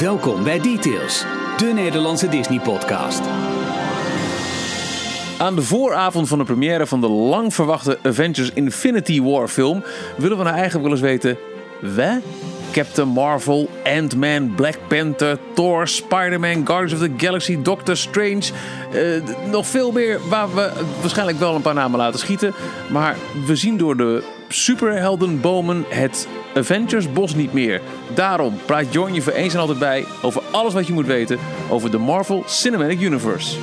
Welkom bij Details, de Nederlandse Disney-podcast. Aan de vooravond van de première van de lang verwachte Avengers Infinity War film willen we nou eigenlijk wel eens weten: we? Captain Marvel, Ant-Man, Black Panther, Thor, Spider-Man, Guardians of the Galaxy, Doctor Strange. eh, nog veel meer waar we waarschijnlijk wel een paar namen laten schieten. Maar we zien door de superheldenbomen het Avengers bos niet meer. Daarom praat Jorn je voor eens en altijd bij over alles wat je moet weten over de Marvel Cinematic Universe.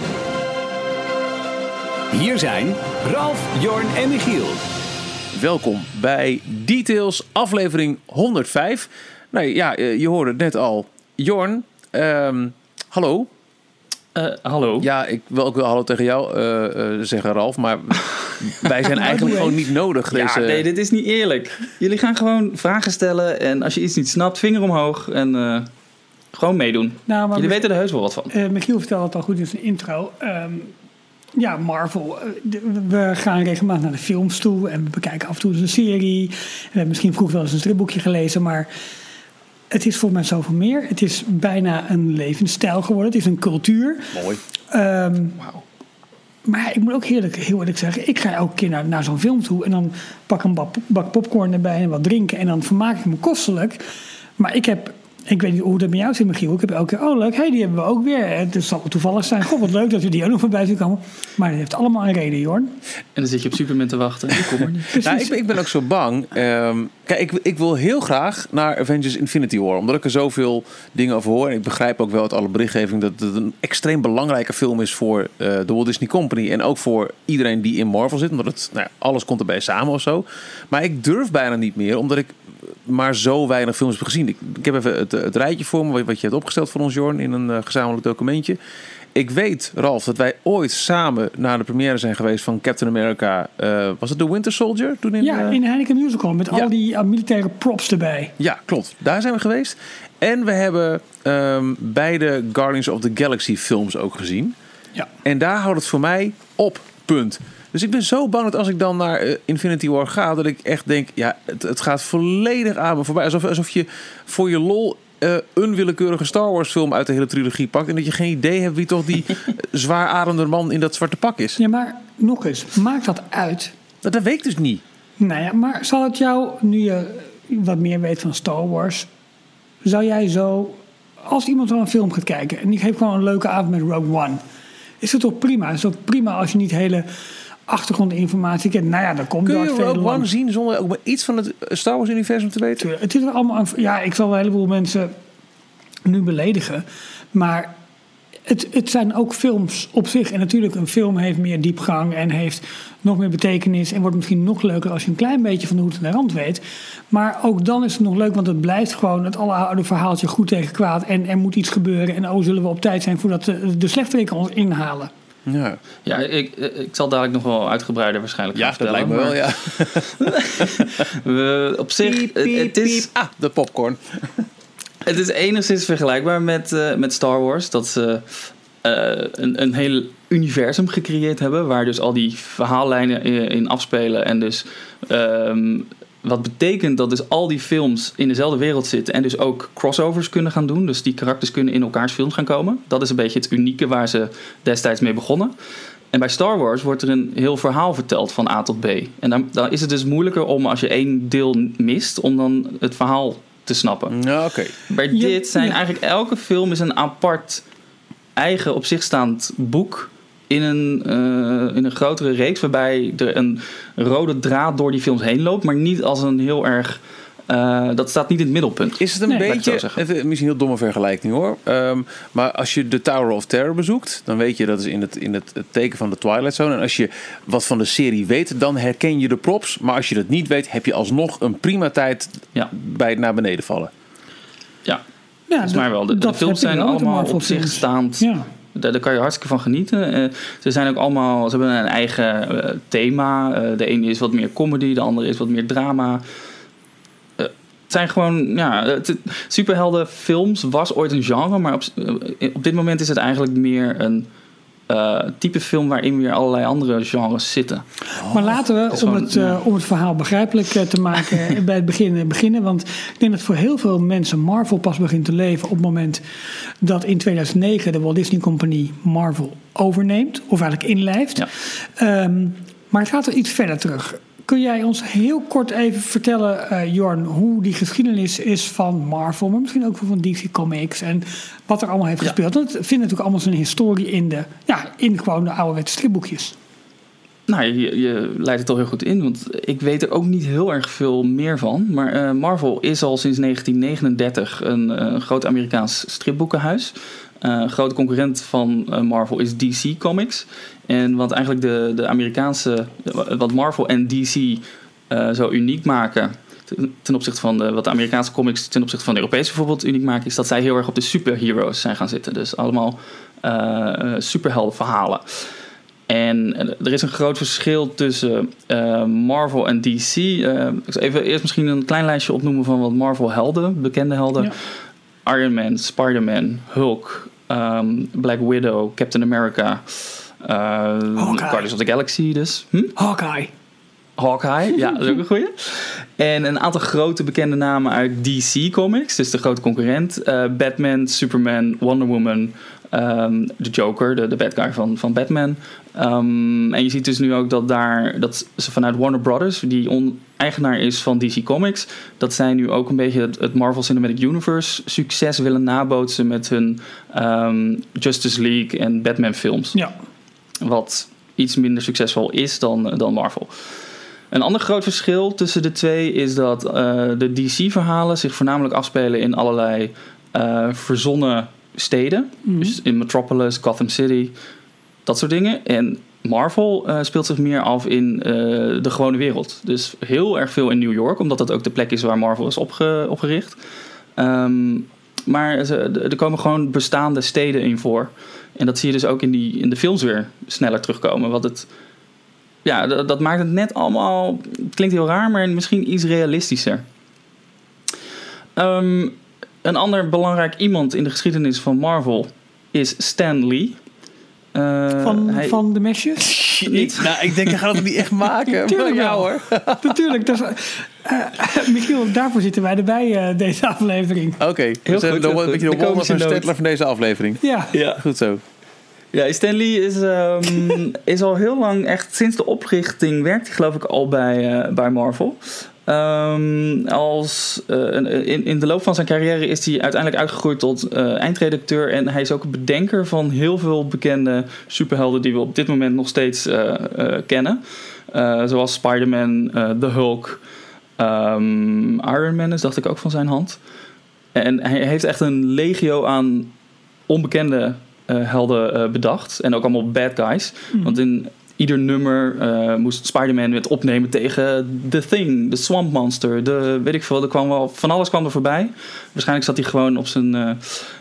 Hier zijn Ralf, Jorn en Michiel. Welkom bij Details, aflevering 105. Nou ja, eh, je hoorde het net al. Jorn, ehm, hallo. Eh, hallo. Ja, ik wil ook wel hallo tegen jou eh, eh, zeggen, Ralf. Maar wij zijn eigenlijk gewoon niet nodig. Ja, Deze... nee, dit is niet eerlijk. Jullie gaan gewoon vragen stellen en als je iets niet snapt, vinger omhoog en eh, gewoon meedoen. Nou, maar Jullie weten er heus wel wat van. eh, Michiel vertelde het al goed in zijn intro. Ehm, ja, Marvel. we gaan regelmatig naar de films toe en we bekijken af en toe eens een serie. We hebben misschien vroeger wel eens een stripboekje gelezen, maar het is voor mij zoveel meer. Het is bijna een levensstijl geworden. Het is een cultuur. Mooi. Ehm, Maar ja, ik moet ook heerlijk, heel eerlijk zeggen, ik ga elke keer naar, naar zo'n film toe en dan pak ik een bak, bak popcorn erbij en wat drinken en dan vermaak ik me kostelijk. Maar ik heb, ik weet niet hoe dat met jou zit, Michiel. Ik heb elke keer, oh leuk, hey, die hebben we ook weer. Het zal toevallig zijn, god wat leuk dat we die ook nog voorbij zien komen. Maar het heeft allemaal een reden, Jorn. En dan zit je op Superman te wachten. Ik kom er niet. Nou, ik, ben, ik ben ook zo bang. Ehm, kijk, ik, ik wil heel graag naar Avengers Infinity War. Omdat ik er zoveel dingen over hoor. En ik begrijp ook wel uit alle berichtgeving dat het een extreem belangrijke film is voor eh, de Walt Disney Company. En ook voor iedereen die in Marvel zit. Omdat het, nou ja, alles komt erbij samen of zo. Maar ik durf bijna niet meer, omdat ik maar zo weinig films heb gezien. Ik, ik heb even het, het rijtje voor me, wat- je hebt opgesteld voor ons, Jorn, in een eh, gezamenlijk documentje. Ik weet, Ralf, dat wij ooit samen naar de première zijn geweest van Captain America. eh, was het The Winter Soldier? Toen in, Ja, eh, in Heineken Musical met ja. al die militaire props erbij. ja, klopt. Daar zijn we geweest. En we hebben ehm, beide Guardians of the Galaxy films ook gezien. Ja. En daar houdt het voor mij op, punt. Dus ik ben zo bang dat als ik dan naar eh, Infinity War ga, dat ik echt denk, ja, het, het gaat volledig aan me voorbij. Alsof, alsof je voor je lol eh, een willekeurige Star Wars film uit de hele trilogie pakt. En dat je geen idee hebt wie toch die eh, zwaar man in dat zwarte pak is. Ja, maar nog eens, maakt dat uit? Dat, dat weet ik dus niet. Nou ja, maar zal het jou, nu je wat meer weet van Star Wars, zou jij zo, als iemand wel een film gaat kijken en die heeft gewoon een leuke avond met Rogue One, is het toch prima? Is het toch prima als je niet hele achtergrondinformatie kent? Nou ja, dan komt Kun je Rogue One langs. zien zonder ook maar iets van het Star Wars universum te weten? Tuurlijk, Het is allemaal, ja, ik zal wel een heleboel mensen nu beledigen, maar het, het zijn ook films op zich. En natuurlijk, een film heeft meer diepgang en heeft nog meer betekenis. En wordt misschien nog leuker als je een klein beetje van de hoed en de rand weet. Maar ook dan is het nog leuk, want het blijft gewoon het alleroude verhaaltje goed tegen kwaad. En er moet iets gebeuren. En oh, zullen we op tijd zijn voordat de, de ons inhalen. Ja, Ja, ik, eh, ik zal dadelijk nog wel uitgebreider waarschijnlijk ja gaan dat lijkt me wel, vertellen, ja. We, op zich, Piep, het- piep, het is... piep. Ah, de popcorn. Het is enigszins vergelijkbaar met, eh, met Star Wars. Dat ze eh, een, een heel universum gecreëerd hebben. Waar dus al die verhaallijnen in, in afspelen. En dus ehm, wat betekent dat dus al die films in dezelfde wereld zitten. En dus ook crossovers kunnen gaan doen. Dus die karakters kunnen in elkaars films gaan komen. Dat is een beetje het unieke waar ze destijds mee begonnen. En bij Star Wars wordt er een heel verhaal verteld van A tot B. En dan, dan is het dus moeilijker om als je één deel mist, om dan het verhaal te snappen. Ja, oké. Bij Ja, dit zijn ja. eigenlijk elke film is een apart, eigen op zich staand boek. In een, eh, in een grotere reeks waarbij er een rode draad door die films heen loopt, maar niet als een heel erg. eh, dat staat niet in het middelpunt. Is het een Nee, beetje, het even, misschien een heel domme vergelijking hoor. Ehm, maar als je de Tower of Terror bezoekt, dan weet je dat is in het, in het, het teken van de Twilight Zone. En als je wat van de serie weet, dan herken je de props. Maar als je dat niet weet, heb je alsnog een prima tijd Ja. bij het naar beneden vallen. Ja, Ja, volgens mij wel. De, de dat films zijn allemaal op zich staand. Ja. Daar, daar kan je hartstikke van genieten. Eh, ze zijn ook allemaal, ze hebben een eigen eh, thema. Eh, de ene is wat meer comedy, de andere is wat meer drama. Het zijn gewoon, ja, superheldenfilms was ooit een genre, maar op, op dit moment is het eigenlijk meer een eh, type film waarin weer allerlei andere genres zitten. Maar laten we, om gewoon, het, eh, om het verhaal begrijpelijk eh, te maken, bij het begin beginnen. Want ik denk dat voor heel veel mensen Marvel pas begint te leven op het moment dat in 2009 de Walt Disney Company Marvel overneemt, of eigenlijk inlijft. Ja. Ehm, maar het gaat er iets verder terug. Kun jij ons heel kort even vertellen, eh, Jorn, hoe die geschiedenis is van Marvel, maar misschien ook van DC Comics en wat er allemaal heeft Ja. gespeeld? Want het vindt natuurlijk allemaal zijn historie in, de, ja, in gewoon de ouderwetse stripboekjes. Nou, je, je leidt het al heel goed in, want ik weet er ook niet heel erg veel meer van. Maar eh, Marvel is al sinds 1939 een eh, groot Amerikaans stripboekenhuis. Een grote concurrent van Marvel is DC Comics. En wat eigenlijk de, de Amerikaanse, wat Marvel en DC eh, zo uniek maken ten- opzichte van de, wat de Amerikaanse comics ten opzichte van de Europese bijvoorbeeld uniek maken, is dat zij heel erg op de superheroes zijn gaan zitten. Dus allemaal eh, superheldenverhalen. En er is een groot verschil tussen Marvel en DC. Ik zal even eerst misschien een klein lijstje opnoemen van wat Marvel helden, bekende helden. Ja. Iron Man, Spider-Man, Hulk, ehm, Black Widow, Captain America. Guardians of the Galaxy dus. Hm? Hawkeye. Hawkeye, ja, dat is ook een goeie. En een aantal grote bekende namen uit DC Comics, dus de grote concurrent. Eh, Batman, Superman, Wonder Woman, ehm, de Joker, de, de bad guy van, van Batman. Ehm, en je ziet dus nu ook dat daar, dat ze vanuit Warner Brothers, die on, eigenaar is van DC Comics, dat zij nu ook een beetje het, het Marvel Cinematic Universe succes willen nabootsen met hun ehm, Justice League en Batman films Ja. Wat iets minder succesvol is dan, dan Marvel. Een ander groot verschil tussen de twee is dat eh, de DC-verhalen zich voornamelijk afspelen in allerlei eh, verzonnen steden. Mhm. Dus in Metropolis, Gotham City, dat soort dingen. En Marvel eh, speelt zich meer af in eh, de gewone wereld. Dus heel erg veel in New York, omdat dat ook de plek is waar Marvel is opge- opgericht. Ehm, maar er komen gewoon bestaande steden in voor. En dat zie je dus ook in, die, in de films weer sneller terugkomen. Wat het, ja, dat, dat maakt het net allemaal. Het klinkt heel raar, maar misschien iets realistischer. Ehm, een ander belangrijk iemand in de geschiedenis van Marvel is Stan Lee. Eh, Van, hij- van de mesjes? niet. Nou, ik denk, hij gaat het niet echt maken. Tuurlijk wel. hoor. Natuurlijk. Dat is, eh, Michiel, daarvoor zitten wij erbij eh, deze aflevering. Oké, Heel dus goed, dan een beetje De Walter. Stedtler van deze aflevering. Ja. Ja. Goed zo. Ja, Stan Lee is, ehm, is al heel lang, echt sinds de oprichting, werkt hij geloof ik al bij, eh, bij Marvel. Ehm, als, eh, in, in de loop van zijn carrière is hij uiteindelijk uitgegroeid tot eh, eindredacteur. En hij is ook bedenker van heel veel bekende superhelden die we op dit moment nog steeds eh, kennen. Zoals Spider-Man, The Hulk, ehm, Iron Man is dacht ik ook van zijn hand. En hij heeft echt een legio aan onbekende helden bedacht. En ook allemaal bad guys. Want in ieder nummer eh, moest Spider-Man het opnemen tegen The Thing, de Swamp Monster, de weet ik veel. Er kwam wel, van alles kwam er voorbij. Waarschijnlijk zat hij gewoon op zijn, eh,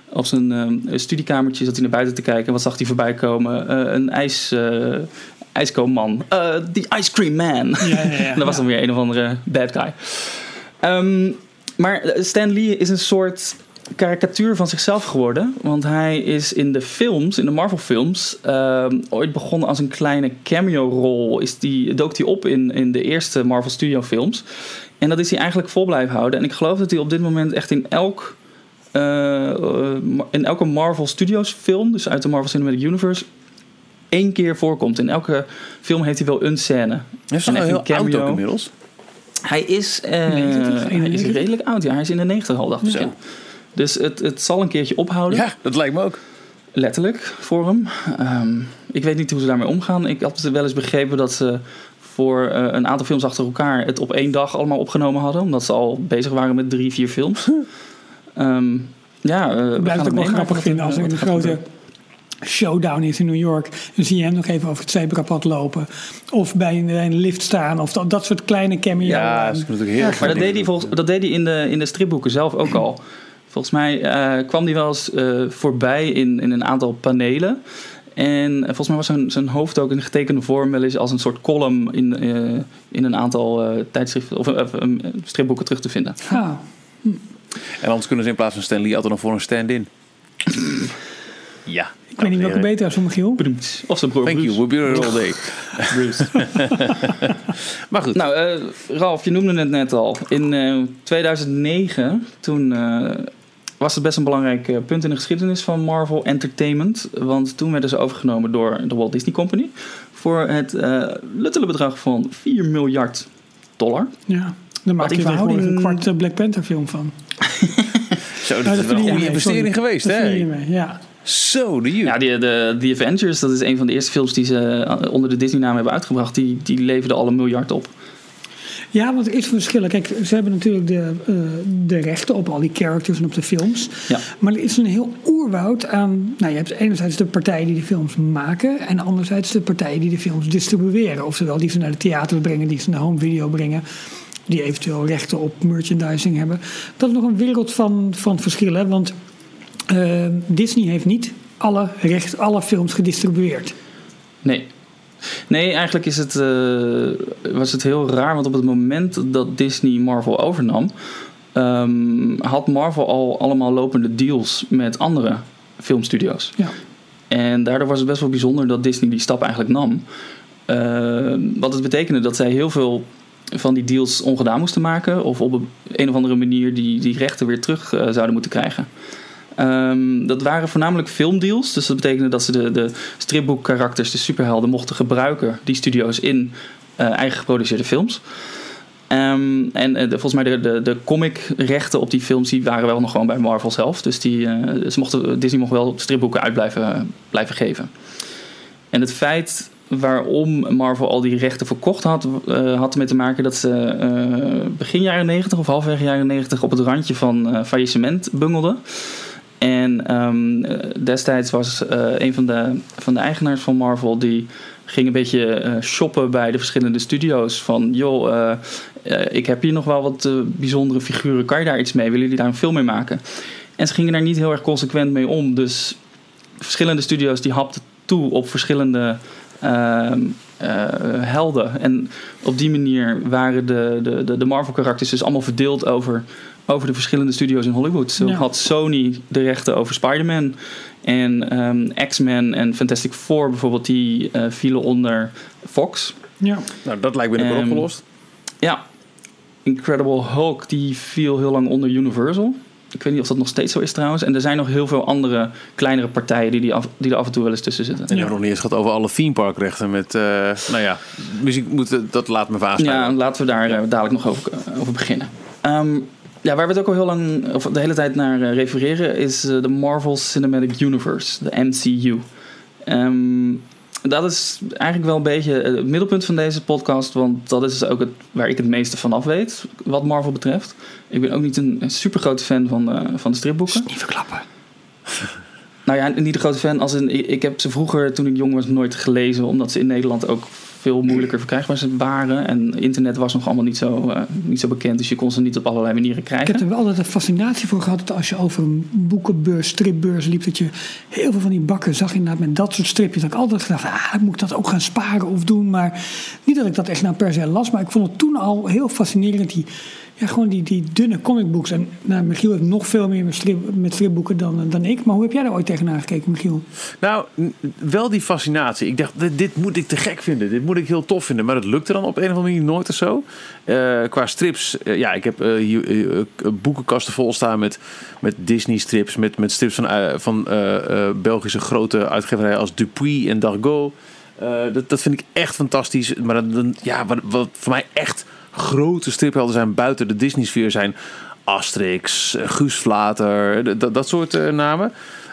op zijn eh, studiekamertje, zat hij naar buiten te kijken. En wat zag hij voorbij komen? Een ijs, ijskoomman. The Ice Cream Man. Ja, ja, ja. Dat was dan weer een of andere bad guy. Ehm, maar Stan Lee is een soort karikatuur van zichzelf geworden. Want hij is in de films, in de Marvel films, ehm, ooit begonnen als een kleine cameo-rol. Is die, dook hij op in, in de eerste Marvel Studio films. En dat is hij eigenlijk vol blijven houden. En ik geloof dat hij op dit moment echt in elk... eh, eh, in elke Marvel Studios film, dus uit de Marvel Cinematic Universe, één keer voorkomt. In elke film heeft hij wel een scène. Hij is En echt een cameo. oud ook inmiddels. Hij is, eh, 90, hij is 91? redelijk oud, ja. Hij is in de 90 al, dacht ik. Ja. Dus het, het zal een keertje ophouden. Ja, dat lijkt me ook. Letterlijk, voor hem. Ehm, ik weet niet hoe ze daarmee omgaan. Ik had wel eens begrepen dat ze voor eh, een aantal films achter elkaar het op één dag allemaal opgenomen hadden. Omdat ze al bezig waren met drie, vier films. Ehm, ja, we Ik gaan blijf het ook wel grappig vinden als er een grote showdown is in New York. Dan zie je hem nog even over het zebrapad lopen. Of bij een, lift staan. Of dat, dat soort kleine cameo. Ja, dat is natuurlijk heel erg Maar dat deed hij, volgens, dat deed hij in, de, in de stripboeken zelf ook al. Volgens mij eh, kwam hij wel eens eh, voorbij in, in een aantal panelen. En eh, volgens mij was zijn, zijn hoofd ook in getekende vorm wel eens als een soort column in, eh, in een aantal eh, tijdschriften of stripboeken terug te vinden. ah, En anders kunnen ze in plaats van Stan Lee altijd nog voor een stand-in. ja. Ik weet niet welke beter is van Michiel. Bruce. Of zijn broer Thank Bruce. you, we'll be here all day. Bruce. Maar goed, Nou, eh, Ralf, je noemde het net al. In eh, 2009, toen eh, was het best een belangrijk eh, punt in de geschiedenis van Marvel Entertainment. Want toen werden ze overgenomen door de Walt Disney Company. Voor het eh luttele bedrag van 4 miljard dollar. Ja. Dan maak in je tegenwoordig een verhouding- kwart eh, Black Panther film van. zo, dat Nou, is wel een goede mee, investering sorry. geweest, hè? Ja. Zo, de Ja, die, de, The Avengers, dat is een van de eerste films die ze onder de Disney-naam hebben uitgebracht. Die, die leverden al een miljard op. Ja, want er is verschillen. Kijk, ze hebben natuurlijk de, eh, de rechten op al die characters en op de films. Ja. Maar er is een heel oerwoud aan. Nou, je hebt enerzijds de partijen die de films maken. En anderzijds de partijen die de films distribueren. Oftewel, die ze naar de theater brengen, die ze naar home video brengen. Die eventueel rechten op merchandising hebben. Dat is nog een wereld van, van verschillen. Want eh, Disney heeft niet alle, recht, alle films gedistribueerd. Nee. Nee, eigenlijk is het, eh, was het heel raar. Want op het moment dat Disney Marvel overnam... ehm, had Marvel al allemaal lopende deals met andere filmstudio's. Ja. En daardoor was het best wel bijzonder dat Disney die stap eigenlijk nam. Eh, wat het betekende dat zij heel veel van die deals ongedaan moesten maken. Of op een, een of andere manier die, die rechten weer terug eh, zouden moeten krijgen. Ehm, dat waren voornamelijk filmdeals. Dus dat betekende dat ze de, de stripboekkarakters, de superhelden, mochten gebruiken, die studio's, in eh, eigen geproduceerde films. Ehm, en eh, volgens mij de, de, de comicrechten op die films die waren wel nog gewoon bij Marvel zelf. Dus die, eh, ze mochten, Disney mocht wel stripboeken uit blijven, blijven geven. En het feit waarom Marvel al die rechten verkocht had, had ermee te maken dat ze begin jaren 90 of halfweg jaren 90 op het randje van faillissement bungelden. En ehm, eh, destijds was eh, een van de, van de eigenaars van Marvel die ging een beetje eh, shoppen bij de verschillende studio's. Van joh, ik heb hier nog wel wat bijzondere figuren. Kan je daar iets mee? Willen jullie daar een film mee maken? En ze gingen daar niet heel erg consequent mee om. Dus verschillende studio's die hapten toe op verschillende ehm, eh, helden. En op die manier waren de, de, de, de Marvel-karakters dus allemaal verdeeld over, over de verschillende studio's in Hollywood. Zo Ja. had Sony de rechten over Spider-Man. En ehm, X-Men en Fantastic Four bijvoorbeeld, die eh, vielen onder Fox. Ja. Nou, dat lijkt binnenkort Ehm, opgelost. Ja, Incredible Hulk die viel heel lang onder Universal. Ik weet niet of dat nog steeds zo is trouwens. En er zijn nog heel veel andere kleinere partijen die, die, af, die er af en toe wel eens tussen zitten. En hebben nog niet eens gehad over alle theme park rechten met, eh, nou ja, muziek moet, dat laat me vaas Ja, laten we daar eh, dadelijk nog over, over beginnen. Ehm, ja, waar we het ook al heel lang, of de hele tijd naar eh, refereren, is eh, de Marvel Cinematic Universe, de MCU. Ehm, dat is eigenlijk wel een beetje het middelpunt van deze podcast, want dat is ook het, waar ik het meeste van af weet, wat Marvel betreft. Ik ben ook niet een, super grote fan van, eh, van de stripboeken. Niet verklappen. Nou ja, niet een grote fan. Als in, ik heb ze vroeger, toen ik jong was, nooit gelezen. Omdat ze in Nederland ook veel moeilijker verkrijgbaar waren. En internet was nog allemaal niet zo, eh, niet zo bekend. Dus je kon ze niet op allerlei manieren Ik krijgen. heb er wel altijd een fascinatie voor gehad dat als je over een boekenbeurs, stripbeurs liep, dat je heel veel van die bakken zag inderdaad met dat soort stripjes. Dat ik altijd gedacht, ah, moet ik dat ook gaan sparen of doen. Maar niet dat ik dat echt nou per se las, maar ik vond het toen al heel fascinerend. Die, gewoon die, die dunne comicbooks. En nou, Michiel heeft nog veel meer met, strip, met stripboeken dan, dan ik. Maar hoe heb jij daar ooit tegenaan gekeken, Michiel? Nou, wel die fascinatie. Ik dacht, dit, moet ik te gek vinden. Dit moet ik heel tof vinden. Maar dat lukte dan op een of andere manier nooit of zo. Eh, qua strips, eh, ja, ik heb eh, hier eh, eh, boekenkasten vol staan met, met Disney strips. Met, met strips van, eh, van eh, eh, Belgische grote uitgeverijen als Dupuis en. Eh, dat, dat vind ik echt fantastisch. Maar dan, ja, wat voor mij echt grote striphelden zijn buiten de Disney-sfeer zijn... Asterix, Guus Vlater, dat- dat soort eh, namen.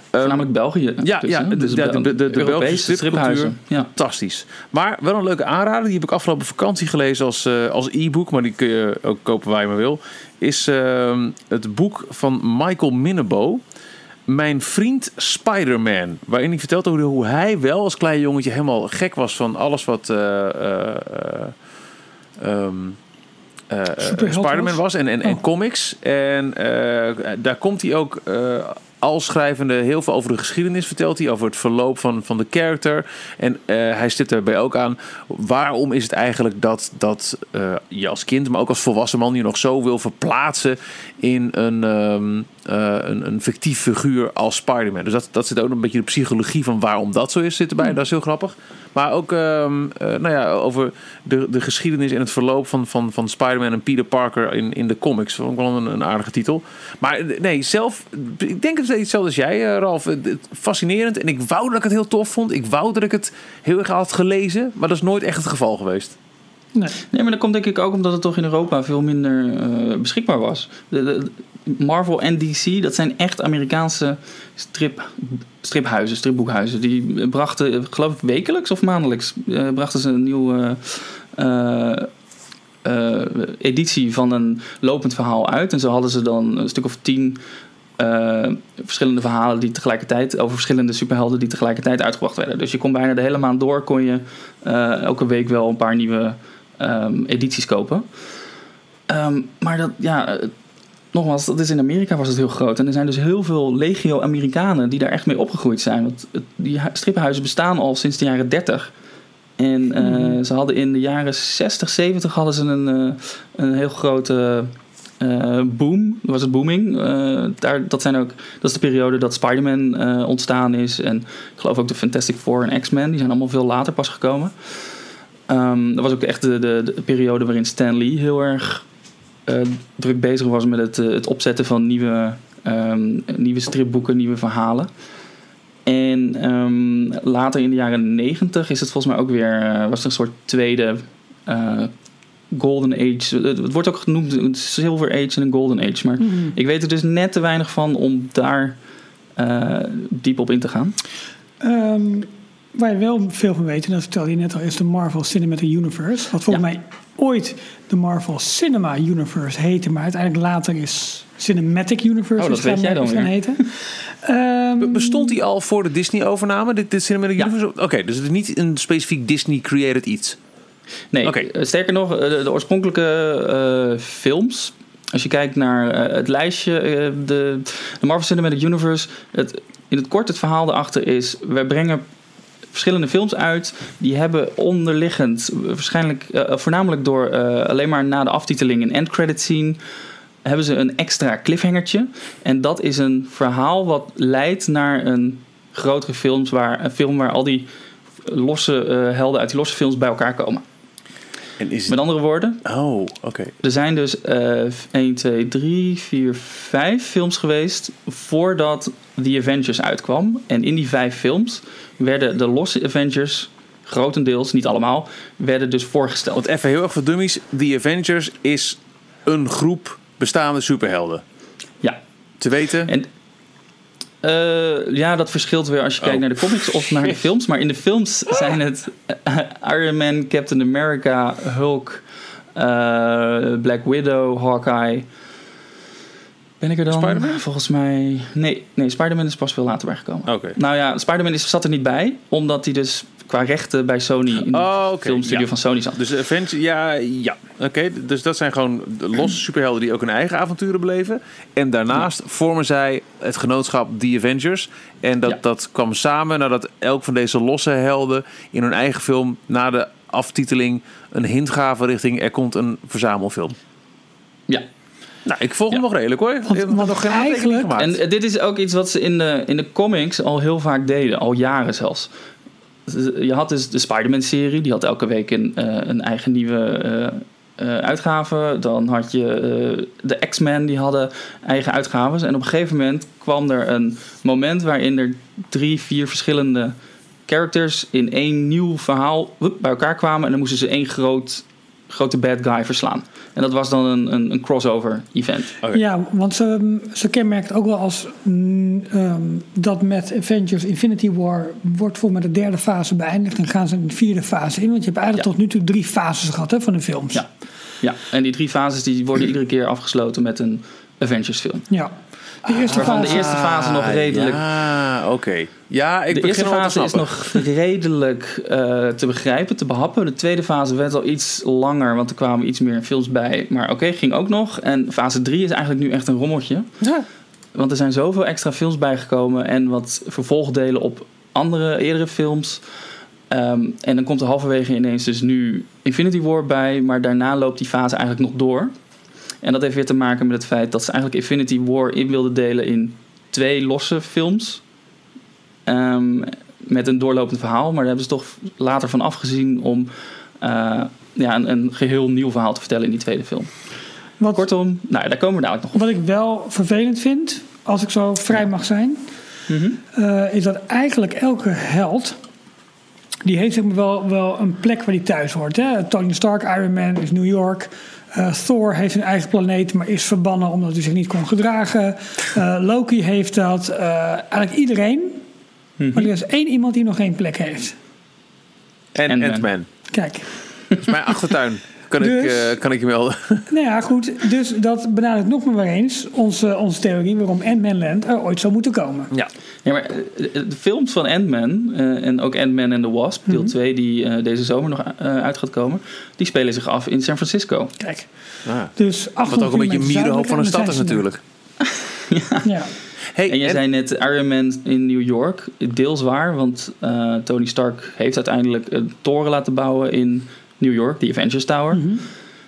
Ehm, Namelijk België. ja, dus, ja, de- Dus de- de- de- de Belgische striphuizen. Ja. Fantastisch. Maar wel een leuke aanrader. Die heb ik afgelopen vakantie gelezen als, eh, als e-book. Maar die kun je ook kopen waar je maar wil. Is ehm, het boek van Michael Minnebo. Mijn vriend Spider-Man. Waarin hij vertelt over hoe hij wel als klein jongetje helemaal gek was van alles wat... eh, Superheld Spider-Man was? en, en, en Oh. comics. En eh, daar komt hij ook als schrijvende heel veel over de geschiedenis vertelt hij, over het verloop van, van de character. En hij stipt daarbij ook aan, waarom is het eigenlijk dat, dat je als kind, maar ook als volwassen man, je nog zo wil verplaatsen in een, ehm, eh, een, een fictief figuur als Spider-Man. Dus dat, dat zit ook een beetje de psychologie van waarom dat zo is, zit erbij. Dat is heel grappig. Maar ook ehm, eh, nou ja, over de, de geschiedenis en het verloop van, van, van Spider-Man en Peter Parker in, in de comics. Vond ik wel een, een aardige titel. Maar eh, nee, zelf, ik denk het hetzelfde als jij, eh, Ralf. Fascinerend. En ik wou dat ik het heel tof vond. Ik wou dat ik het heel erg had gelezen. Maar dat is nooit echt het geval geweest. Nee. Nee, maar dat komt denk ik ook omdat het toch in Europa veel minder eh, beschikbaar was. De, Marvel en DC, dat zijn echt Amerikaanse strip, striphuizen, stripboekhuizen. Die brachten, geloof ik, wekelijks of maandelijks eh, brachten ze een nieuwe eh, editie van een lopend verhaal uit. En zo hadden ze dan een stuk of tien verschillende verhalen die tegelijkertijd over verschillende superhelden die tegelijkertijd uitgebracht werden. Dus je kon bijna de hele maand door kon je elke week wel een paar nieuwe ehm, edities kopen. Ehm, maar dat, ja, eh, nogmaals, dat is in Amerika was het heel groot. En er zijn dus heel veel legio-Amerikanen die daar echt mee opgegroeid zijn. Want die hu- strippenhuizen bestaan al sinds de jaren 30. En eh, Mhm. ze hadden in de jaren 60, 70 hadden ze een, eh, een heel grote boom. Dat was het booming. Daar, dat, zijn ook, dat is de periode dat Spider-Man ontstaan is. En ik geloof ook de Fantastic Four en X-Men. Die zijn allemaal veel later pas gekomen. Ehm, dat was ook echt de, de, de periode waarin Stan Lee heel erg eh, druk bezig was met het, eh, het opzetten van nieuwe, ehm, nieuwe stripboeken, nieuwe verhalen. En ehm, later in de jaren negentig is het volgens mij ook weer, eh, was er een soort tweede eh, golden age. Het, het wordt ook genoemd een silver age en een golden age. Maar Mhm. ik weet er dus net te weinig van om daar eh, diep op in te gaan. Ehm, waar je wel veel van weet, en dat vertelde je net al, is de Marvel Cinematic Universe. Wat volgens Ja. mij ooit de Marvel Cinema Universe heette, maar uiteindelijk later is Cinematic Universe Oh, dat weet gaan- jij dan gaan weer. heten. Ehm, Be- Bestond die al voor de Disney-overname, dit, dit Cinematic Ja. Universe? Oké, dus het is niet een specifiek Disney-created iets. Nee, eh, sterker nog, eh, de, de oorspronkelijke eh, films. Als je kijkt naar het lijstje, eh, de, de Marvel Cinematic Universe. Het, in het kort, het verhaal erachter is: wij brengen verschillende films uit. Die hebben onderliggend, eh, waarschijnlijk eh, voornamelijk door eh, alleen maar na de aftiteling een end credit scene. Hebben ze een extra cliffhangertje. En dat is een verhaal wat leidt naar een grotere film waar, een film waar al die losse eh, helden uit die losse films bij elkaar komen. En is het... Met andere woorden, Oh, oké. er zijn dus eh 1, 2, 3, 4, 5 films geweest voordat The Avengers uitkwam. En in die vijf films werden de losse Avengers, grotendeels, niet allemaal, werden dus voorgesteld. Want even heel erg voor dummies. The Avengers is een groep bestaande superhelden. Ja, Te weten? en eh, ja, dat verschilt weer als je Oh. kijkt naar de comics of naar de films. Maar in de films zijn het eh, Iron Man, Captain America, Hulk, eh, Black Widow, Hawkeye. Ben ik er dan? Spider-Man? Volgens mij. Nee, nee Spider-Man is pas veel later bijgekomen. Oké. Nou ja, Spider-Man is- zat er niet bij, omdat hij dus qua rechten bij Sony in de Oh, filmstudio ja. van Sony zat. Dus Avengers, ja, ja. Oké, dus dat zijn gewoon losse superhelden die ook hun eigen avonturen beleven. En daarnaast vormen zij het genootschap The Avengers. En dat, Ja. dat kwam samen nadat elk van deze losse helden in hun eigen film na de aftiteling een hint gaven richting er komt een verzamelfilm. Ja. Nou, ik volg hem nog redelijk hoor. Ik heb want nog geen aantekening eigenlijk- gemaakt. En eh, dit is ook iets wat ze in de, in de comics al heel vaak deden, al jaren zelfs. Je had dus de Spider-Man-serie, die had elke week een, eh, een eigen nieuwe eh, eh, uitgave. Dan had je eh, de X-Men, die hadden eigen uitgaves. En op een gegeven moment kwam er een moment waarin er drie, vier verschillende characters in één nieuw verhaal woep, bij elkaar kwamen. En dan moesten ze één groot, grote bad guy verslaan. En dat was dan een, een, een crossover event. Oké. Ja, want ze, ze kenmerkt ook wel als mm, ehm, dat met Avengers Infinity War wordt voor met de derde fase beëindigd en gaan ze in de vierde fase in. Want je hebt eigenlijk Ja. tot nu toe drie fases gehad hè, van de films. Ja. Ja, en die drie fases die worden iedere keer afgesloten met een Avengers film. Ja. De eerste Waarvan de fase. eerste fase nog Ah, redelijk- Ja, oké. Ja, ik de begin eerste fase is nog redelijk eh, te begrijpen, te behappen. De tweede fase werd al iets langer, want er kwamen iets meer films bij. Maar oké, ging ook nog. En fase 3 is eigenlijk nu echt een rommeltje. Ja. want er zijn zoveel extra films bijgekomen en wat vervolgdelen op andere eerdere films. Ehm, en dan komt er halverwege ineens dus nu Infinity War bij, maar daarna loopt die fase eigenlijk nog door. En dat heeft weer te maken met het feit dat ze eigenlijk Infinity War in wilden delen in twee losse films. Ehm, met een doorlopend verhaal, maar daar hebben ze toch later van afgezien om eh, ja, een, een geheel nieuw verhaal te vertellen in die tweede film. Wat, Kortom, nou, daar komen we dadelijk nog op. wat ik wel vervelend vind, als ik zo vrij mag zijn, Mhm. eh, is dat eigenlijk elke held. Die heeft zeg maar wel, wel een plek waar hij thuis hoort. Hè? Tony Stark, Iron Man is New York. Eh, Thor heeft een eigen planeet, maar is verbannen omdat hij zich niet kon gedragen. Eh, Loki heeft dat. Eh, eigenlijk iedereen. Mhm. Maar er is één iemand die nog geen plek heeft. En Ant-Man. Ant-Man. Kijk. Dat is mijn achtertuin. Kan, ik, Dus- eh, kan ik je melden? Nou ja, goed. Dus dat benadrukt nog maar eens onze, onze theorie waarom Ant-Man Land er ooit zou moeten komen. Ja. Ja, maar eh, de films van Ant-Man eh, en ook Ant-Man and the Wasp, deel 2, die eh, deze zomer nog eh, uit gaat komen, die spelen zich af in San Francisco. Kijk. Ah. Dus Wat 800 ook een beetje mierenhoop van een stad is natuurlijk. Ja. Hey, En jij en- zei net Iron Man in New York, deels waar, want eh, Tony Stark heeft uiteindelijk een toren laten bouwen in New York, die Avengers Tower, Mhm.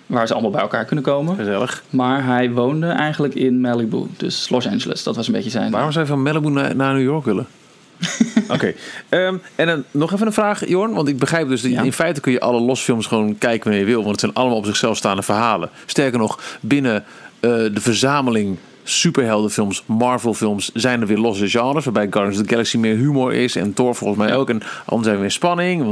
waar ze allemaal bij elkaar kunnen komen. Gezellig. Maar hij woonde eigenlijk in Malibu, dus Los Angeles, dat was een beetje zijn. Waarom zou je van Malibu naar, naar New York willen? Oké. Ehm, en dan nog even een vraag, Jorn. Want ik begrijp dus dat je- Ja. in feite kun je alle losfilms gewoon kijken wanneer je wil. Want het zijn allemaal op zichzelf staande verhalen. Sterker nog, binnen eh, de verzameling superheldenfilms, Marvel-films, zijn er weer losse genres. Waarbij Guardians of the Galaxy meer humor is. En Thor volgens mij ook. En anders zijn we weer spanning.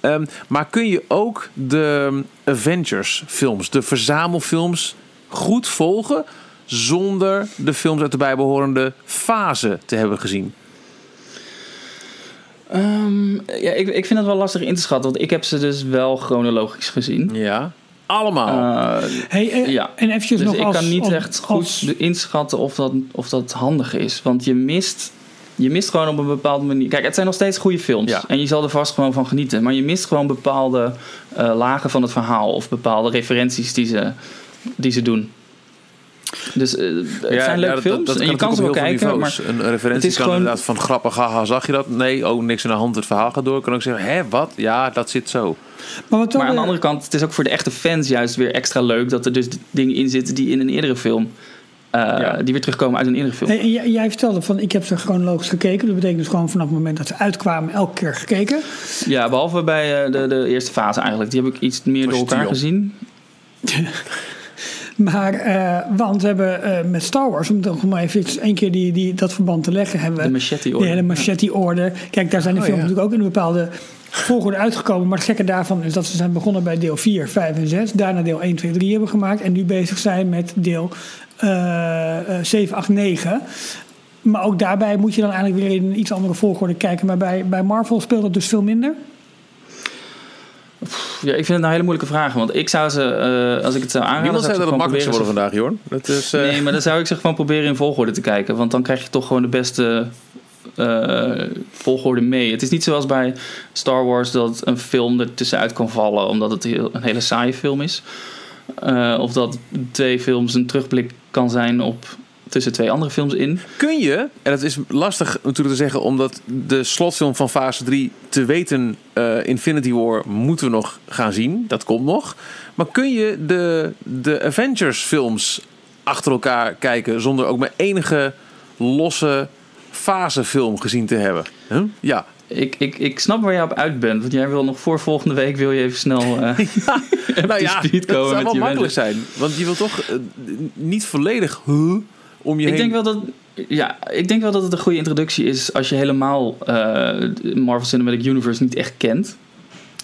Ehm, maar kun je ook de Avengers-films, de verzamelfilms, goed volgen. Zonder de films uit de bijbehorende fase te hebben gezien. Ehm, ja, ik, ik vind het wel lastig in te schatten, want ik heb ze dus wel chronologisch gezien. Ja. Allemaal. Eh, Hey, eh, Ja. En eventjes dus nog ik als, kan niet als- echt goed als- inschatten of dat, of dat handig is. Want je mist, je mist gewoon op een bepaalde manier... Kijk, het zijn nog steeds goede films. Ja. En je zal er vast gewoon van genieten. Maar je mist gewoon bepaalde eh, lagen van het verhaal. Of bepaalde referenties die ze, die ze doen. Dus eh, het zijn leuke dat- films. dat en je kan ze wel kijken. Maar niveaus. een referentie het is kan gewoon- inderdaad van grappig, haha, zag je dat? Nee, oh, niks aan de hand, het verhaal gaat door. Ik kan ook zeggen, hè, wat? Ja, dat zit zo. Maar wat toch Maar aan de andere kant, het is ook voor de echte fans juist weer extra leuk... dat er dus dingen in zitten die in een eerdere film... eh, Ja. die weer terugkomen uit een eerdere film. Hey, en jij, jij vertelde van ik heb ze chronologisch gekeken. Dat betekent dus gewoon vanaf het moment dat ze uitkwamen elke keer gekeken. Ja, behalve bij eh, de, de eerste fase eigenlijk. Die heb ik iets meer door elkaar gezien. Maar, eh, want we hebben eh, met Star Wars, om toch maar even één keer die, die, dat verband te leggen, hebben De we machete die order. hele machete order. Kijk, daar zijn de Oh, films ja. natuurlijk ook in een bepaalde volgorde uitgekomen. Maar het gekke daarvan is dat ze zijn begonnen bij deel 4, 5 en 6. Daarna deel 1, 2, 3 hebben gemaakt. En nu bezig zijn met deel eh, eh, 7, 8, 9. Maar ook daarbij moet je dan eigenlijk weer in een iets andere volgorde kijken. Maar bij, bij Marvel speelt dat dus veel minder. Ja, ik vind het nou hele moeilijke vragen. Want ik zou ze, eh, als ik het zou aanraden... Niemand zou zei dat het gewoon makkelijker worden vandaag, Jorn. Dat is, eh, Nee, maar dan zou ik ze gewoon proberen in volgorde te kijken. Want dan krijg je toch gewoon de beste volgorde mee. Het is niet zoals bij Star Wars dat een film er tussenuit kan vallen... omdat het een hele saaie film is. Eh, of dat twee films een terugblik kan zijn op tussen twee andere films in. Kun je, en dat is lastig natuurlijk te zeggen, omdat de slotfilm van fase 3 te weten, eh, Infinity War, moeten we nog gaan zien. Dat komt nog. Maar kun je de, de Avengers films achter elkaar kijken zonder ook maar enige losse fasefilm gezien te hebben? Huh? Ja. Ik, ik, ik snap waar jij op uit bent. Want jij wil nog voor volgende week wil je even snel Nou to ja, speed dat komen zou met wel makkelijk zijn. Want je wil toch eh, niet volledig huh, om je Ik heen... denk, wel dat, ja, ik denk wel dat het een goede introductie is als je helemaal eh, Marvel Cinematic Universe niet echt kent.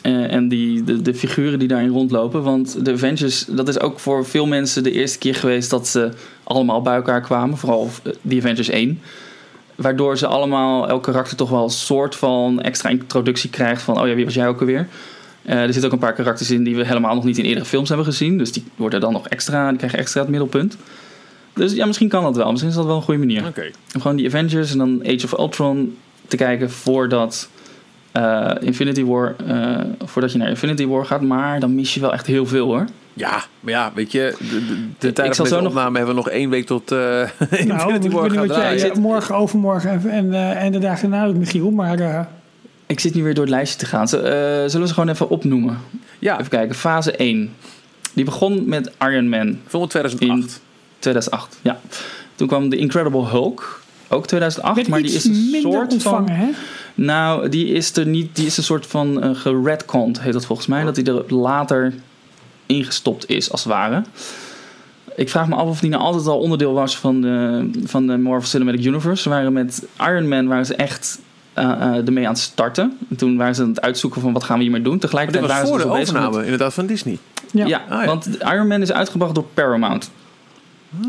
En die, de, de figuren die daarin rondlopen. Want de Avengers, dat is ook voor veel mensen de eerste keer geweest dat ze allemaal bij elkaar kwamen. Vooral die Avengers 1. Waardoor ze allemaal, elk karakter toch wel een soort van extra introductie krijgt van, oh ja, wie was jij ook alweer? Eh, er zitten ook een paar karakters in die we helemaal nog niet in eerdere films hebben gezien. Dus die worden dan nog extra, die krijgen extra het middelpunt. Dus ja, misschien kan dat wel. Misschien is dat wel een goede manier. Om gewoon die Avengers en dan Age of Ultron te kijken voordat eh, Infinity War, eh, voordat je naar Infinity War gaat. Maar dan mis je wel echt heel veel hoor. Ja, maar ja, weet je, de, de, de Ik tijd zal van nog- opname hebben we nog één week tot eh Nou, Infinity ik War weet niet gaat wat jij morgen, overmorgen en, en, eh, en de dagen daarna doet, Michiel. Maar eh, Ik zit nu weer door het lijstje te gaan. Z- eh, zullen we ze gewoon even opnoemen? Ja, Even kijken. Fase 1. Die begon met Iron Man film 2008. 2008. Ja. Toen kwam The Incredible Hulk. Ook 2008. werd maar die is een soort ontvangen, van... hè? Nou, die is er niet... Die is een soort van uh, geredconned, heet dat volgens mij. Dat die er later ingestopt is, als het ware. Ik vraag me af of die nou altijd al onderdeel was van de, van de Marvel Cinematic Universe. Ze waren met Iron Man waren ze echt uh, uh, ermee aan het starten. En toen waren ze aan het uitzoeken van wat gaan we hiermee doen. Maar dit Tegelijkertijd was waren voor ze de dus al bezig overname, met... inderdaad, van Disney. Ja. Ja, Ah, ja. want Iron Man is uitgebracht door Paramount.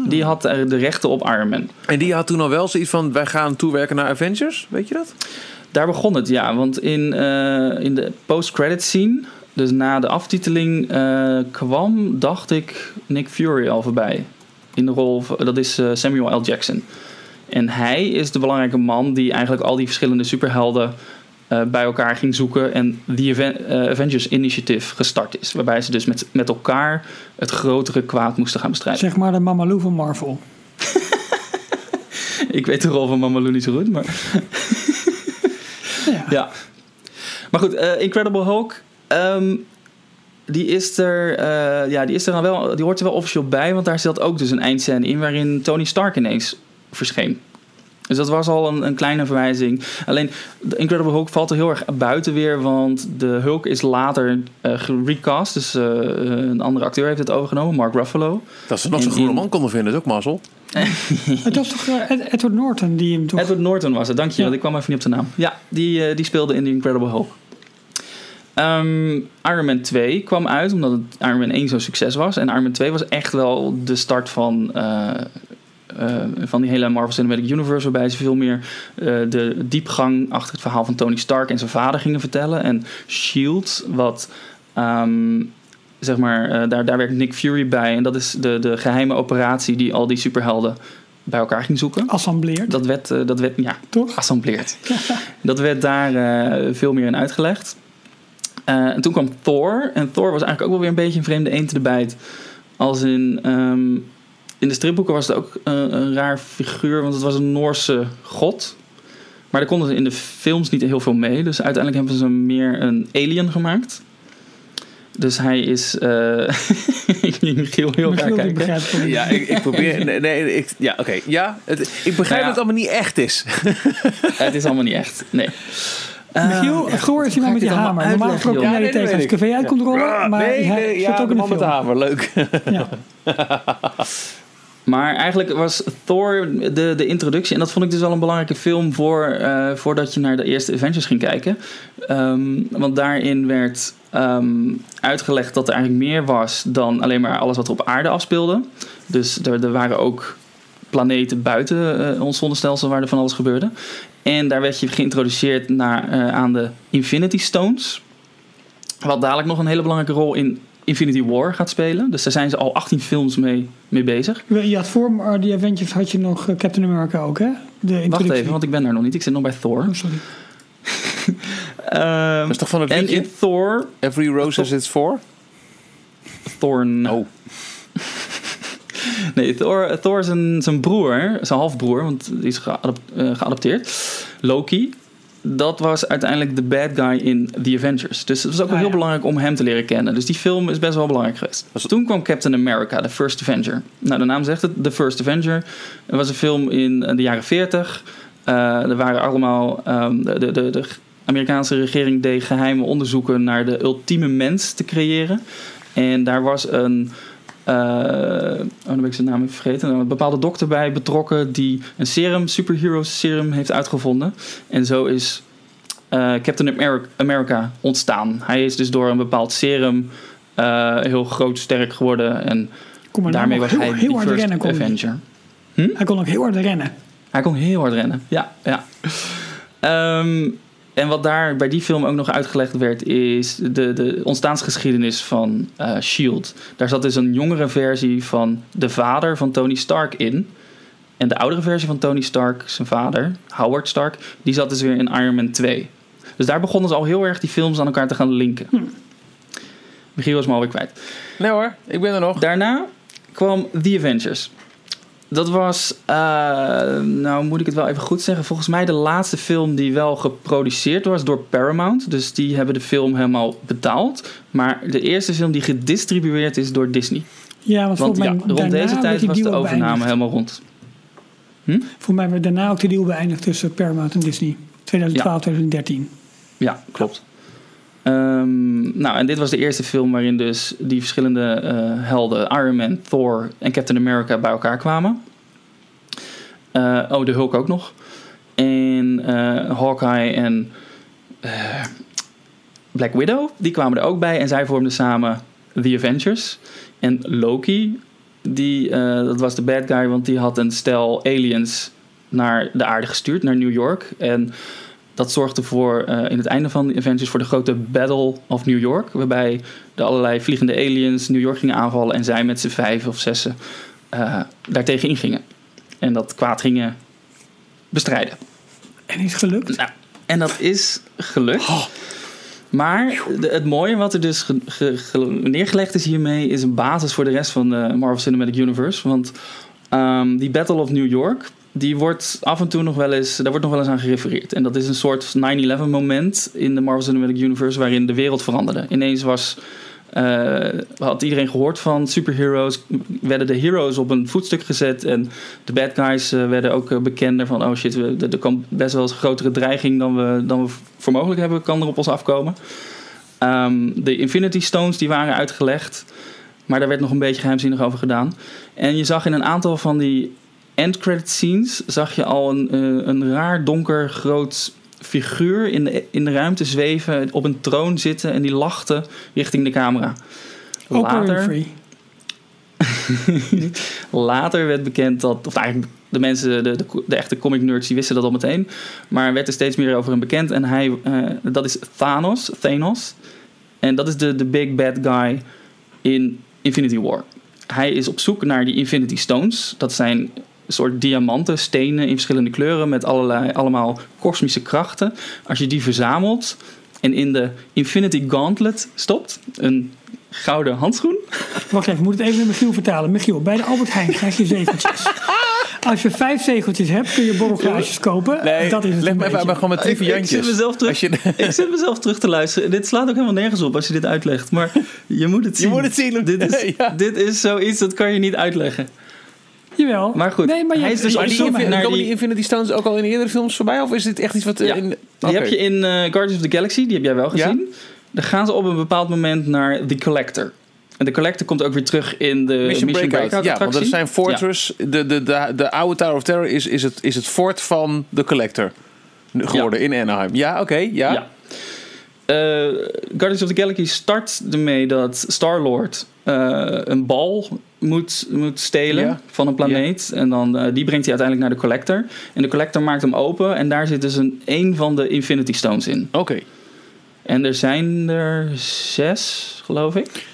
Die had er de rechten op Iron Man. En die had toen al wel zoiets van, wij gaan toewerken naar Avengers, weet je dat? Daar begon het, ja. Want in, uh, in de post-credit scene, dus na de aftiteling, uh, kwam, dacht ik, Nick Fury al voorbij. In de rol, van, dat is uh, Samuel L. Jackson. En hij is de belangrijke man die eigenlijk al die verschillende superhelden uh, bij elkaar ging zoeken. En die Aven Avengers Initiative gestart is. Waarbij ze dus met, met elkaar het grotere kwaad moesten gaan bestrijden. Zeg maar de Mamalou van Marvel. ik weet de rol van Mamalou niet zo goed, maar... ja. ja. Maar goed, Incredible Hulk... Um, die is er, uh, ja, die is er dan wel, die hoort er wel officieel bij, want daar zat ook dus een eindscène in waarin Tony Stark ineens verscheen. Dus dat was al een, een kleine verwijzing. Alleen, de Incredible Hulk valt er heel erg buiten weer, want de Hulk is later uh, gerecast. Dus uh, een andere acteur heeft het overgenomen, Mark Ruffalo. Dat ze nog zo'n groene man konden vinden, is ook mazzel. het was toch uh, Edward Norton die hem toch... Edward Norton was het, dank je. Ja. Want ik kwam even niet op de naam. Ja, die, uh, die speelde in The Incredible Hulk. Um, Iron Man 2 kwam uit omdat het Iron Man 1 zo'n succes was. En Iron Man 2 was echt wel de start van, uh, uh, van die hele Marvel Cinematic Universe. Waarbij ze veel meer uh, de diepgang achter het verhaal van Tony Stark en zijn vader gingen vertellen. En S.H.I.E.L.D., wat... Um, zeg maar, daar, daar werkt Nick Fury bij. En dat is de, de geheime operatie die al die superhelden bij elkaar ging zoeken. Assembleerd. Dat werd, dat werd ja, toch? Assembleerd. dat werd daar veel meer in uitgelegd. Uh, en toen kwam Thor. En Thor was eigenlijk ook wel weer een beetje een vreemde eend in de bijt. Als in... Um, in de stripboeken was het ook uh, een raar figuur, want het was een Noorse god. Maar daar konden ze in de films niet heel veel mee. Dus uiteindelijk hebben ze meer een alien gemaakt. Dus hij is. Uh, ik zie Michiel heel raar kijken. Ja, ik, ik probeer. Nee, nee ik, ja, oké. Okay, ja, het, ik begrijp nou ja. dat het allemaal niet echt is. het is allemaal niet echt. Nee. Michiel, uh, Thor is iemand met die hamer. Normaal gesproken kom jij ja, tegen als cv uit komt rollen. Ja, maar nee, hij nee, ja, ook in de met de hamer. Leuk. Ja. Maar eigenlijk was Thor de, de introductie. En dat vond ik dus wel een belangrijke film voor, uh, voordat je naar de eerste Avengers ging kijken. Um, want daarin werd um, uitgelegd dat er eigenlijk meer was dan alleen maar alles wat er op aarde afspeelde. Dus er, er waren ook planeten buiten uh, ons zonnestelsel waar er van alles gebeurde. En daar werd je geïntroduceerd naar, uh, aan de Infinity Stones. Wat dadelijk nog een hele belangrijke rol in Infinity War gaat spelen. Dus daar zijn ze al 18 films mee, mee bezig. Je had voor die Avengers had je nog uh, Captain America ook, hè? De Wacht even, want ik ben daar nog niet. Ik zit nog bij Thor. Oh, sorry. um, dat is toch van het en in Thor... Every rose has its four? Thorn. Oh. nee, Thor, Thor is een, zijn broer, zijn halfbroer, want die is geadop, uh, geadopteerd. Loki. Dat was uiteindelijk de bad guy in The Avengers. Dus het was ook wel Ah, heel ja. belangrijk om hem te leren kennen. Dus die film is best wel belangrijk geweest. Was- Toen kwam Captain America, The First Avenger. Nou, de naam zegt het, The First Avenger. Het was een film in de jaren 40. Uh, er waren allemaal... um, de, de, de, de Amerikaanse regering deed geheime onderzoeken... naar de ultieme mens te creëren. En daar was een... Uh, oh, dan ben ik zijn naam even vergeten. Een bepaalde dokter bij betrokken die een serum, superhero serum, heeft uitgevonden. En zo is uh, Captain America, ontstaan. Hij is dus door een bepaald serum uh, heel groot, sterk geworden. En Kom maar daarmee nou, was heel, hij heel de first rennen. Kon hij. Avenger. hij kon ook heel hard rennen. Hij kon heel hard rennen, ja. ja. Um, en wat daar bij die film ook nog uitgelegd werd, is de, de ontstaansgeschiedenis van uh, Shield. Daar zat dus een jongere versie van de vader van Tony Stark in. En de oudere versie van Tony Stark, zijn vader, Howard Stark, die zat dus weer in Iron Man 2. Dus daar begonnen ze al heel erg die films aan elkaar te gaan linken. Hm. Michiel is me alweer kwijt. Nee hoor, ik ben er nog. Daarna kwam The Avengers. Dat was, eh, nou moet ik het wel even goed zeggen, volgens mij de laatste film die wel geproduceerd was door Paramount. Dus die hebben de film helemaal betaald. Maar de eerste film die gedistribueerd is door Disney. Ja, want, ja, rond deze tijd was de overname beëindigd. helemaal rond. Voor mij werd daarna ook de deal beëindigd tussen Paramount en Disney. 2012, 2013. Ja, klopt. Ehm, nou, en dit was de eerste film waarin dus die verschillende eh, helden, Iron Man, Thor en Captain America, bij elkaar kwamen. Eh, oh, de Hulk ook nog. En eh, Hawkeye en Black Widow, die kwamen er ook bij. En zij vormden samen The Avengers. En Loki, die, dat was de bad guy, want die had een stel aliens naar de aarde gestuurd, naar New York. En dat zorgde voor eh, in het einde van de Avengers voor de grote Battle of New York. Waarbij de allerlei vliegende aliens New York gingen aanvallen. En zij met z'n vijf of zessen eh daartegen ingingen. En dat kwaad gingen bestrijden. En is gelukt? Nou, en dat is gelukt. Maar de- het mooie wat er dus ge- ge- ge- neergelegd is hiermee... is een basis voor de rest van de Marvel Cinematic Universe. Want ehm, die Battle of New York... die wordt af en toe nog wel eens... daar wordt nog wel eens aan gerefereerd. En dat is een soort 9-11 moment in de Marvel Cinematic Universe... waarin de wereld veranderde. Ineens was... eh, had iedereen gehoord van superheroes, werden de heroes op een voetstuk gezet en de bad guys eh, werden ook eh, bekender van oh shit, er kan best wel eens een grotere dreiging dan we, dan we voor mogelijk hebben, kan er op ons afkomen. Ehm, de Infinity Stones die waren uitgelegd, maar daar werd nog een beetje geheimzinnig over gedaan. En je zag in een aantal van die end credit scenes zag je al een, eh, een raar donker groot figuur in de, in de ruimte zweven, op een troon zitten en die lachte richting de camera. Winfrey. Later werd bekend dat, of eigenlijk de mensen, de, de, de echte comic nerds, die wisten dat al meteen. Maar werd er steeds meer over hem bekend. En hij, eh, dat is Thanos, Thanos. En dat is de, de big bad guy in Infinity War. Hij is op zoek naar die Infinity Stones. Dat zijn soort diamanten, stenen in verschillende kleuren met allerlei, allemaal kosmische krachten. Als je die verzamelt en in de Infinity Gauntlet stopt, een gouden handschoen, Wacht even, ik moet het even met Michiel vertalen. Michiel, bij de Albert Heijn krijg je zegeltjes. Als je vijf zegeltjes hebt, kun je borrelglaasjes kopen. Nee, dat is het leg me even beetje. maar gewoon met drie Ik, ik zit mezelf terug. Je, ik zit mezelf terug te luisteren. Dit slaat ook helemaal nergens op als je dit uitlegt. Maar je moet het je zien. moet het zien. Dit is, Ja. dit is zoiets dat kan je niet uitleggen. Jawel. Maar goed, nee, maar je hij is dus die, naar die- Infinity Stones ook al in eerdere films voorbij? Of is dit echt iets wat... eh, Ja. in, Die heb je in eh, Guardians of the Galaxy, die heb jij wel gezien. Dan gaan ze op een bepaald moment naar The Collector. En de Collector komt ook weer terug in de Mission, Breakout. Ja, want er zijn Fortress... De, de, de, de oude Tower of Terror is, is, het, is het fort van de Collector geworden in Anaheim. Ja, oké. ja. Ja. Eh, Guardians of the Galaxy start ermee dat Star-Lord een bal moet, moet stelen Ja. van een planeet. En dan, eh, die brengt hij uiteindelijk naar de Collector. En de Collector maakt hem open en daar zit dus een, een van de Infinity Stones in. Oké. En er zijn er zes, geloof ik.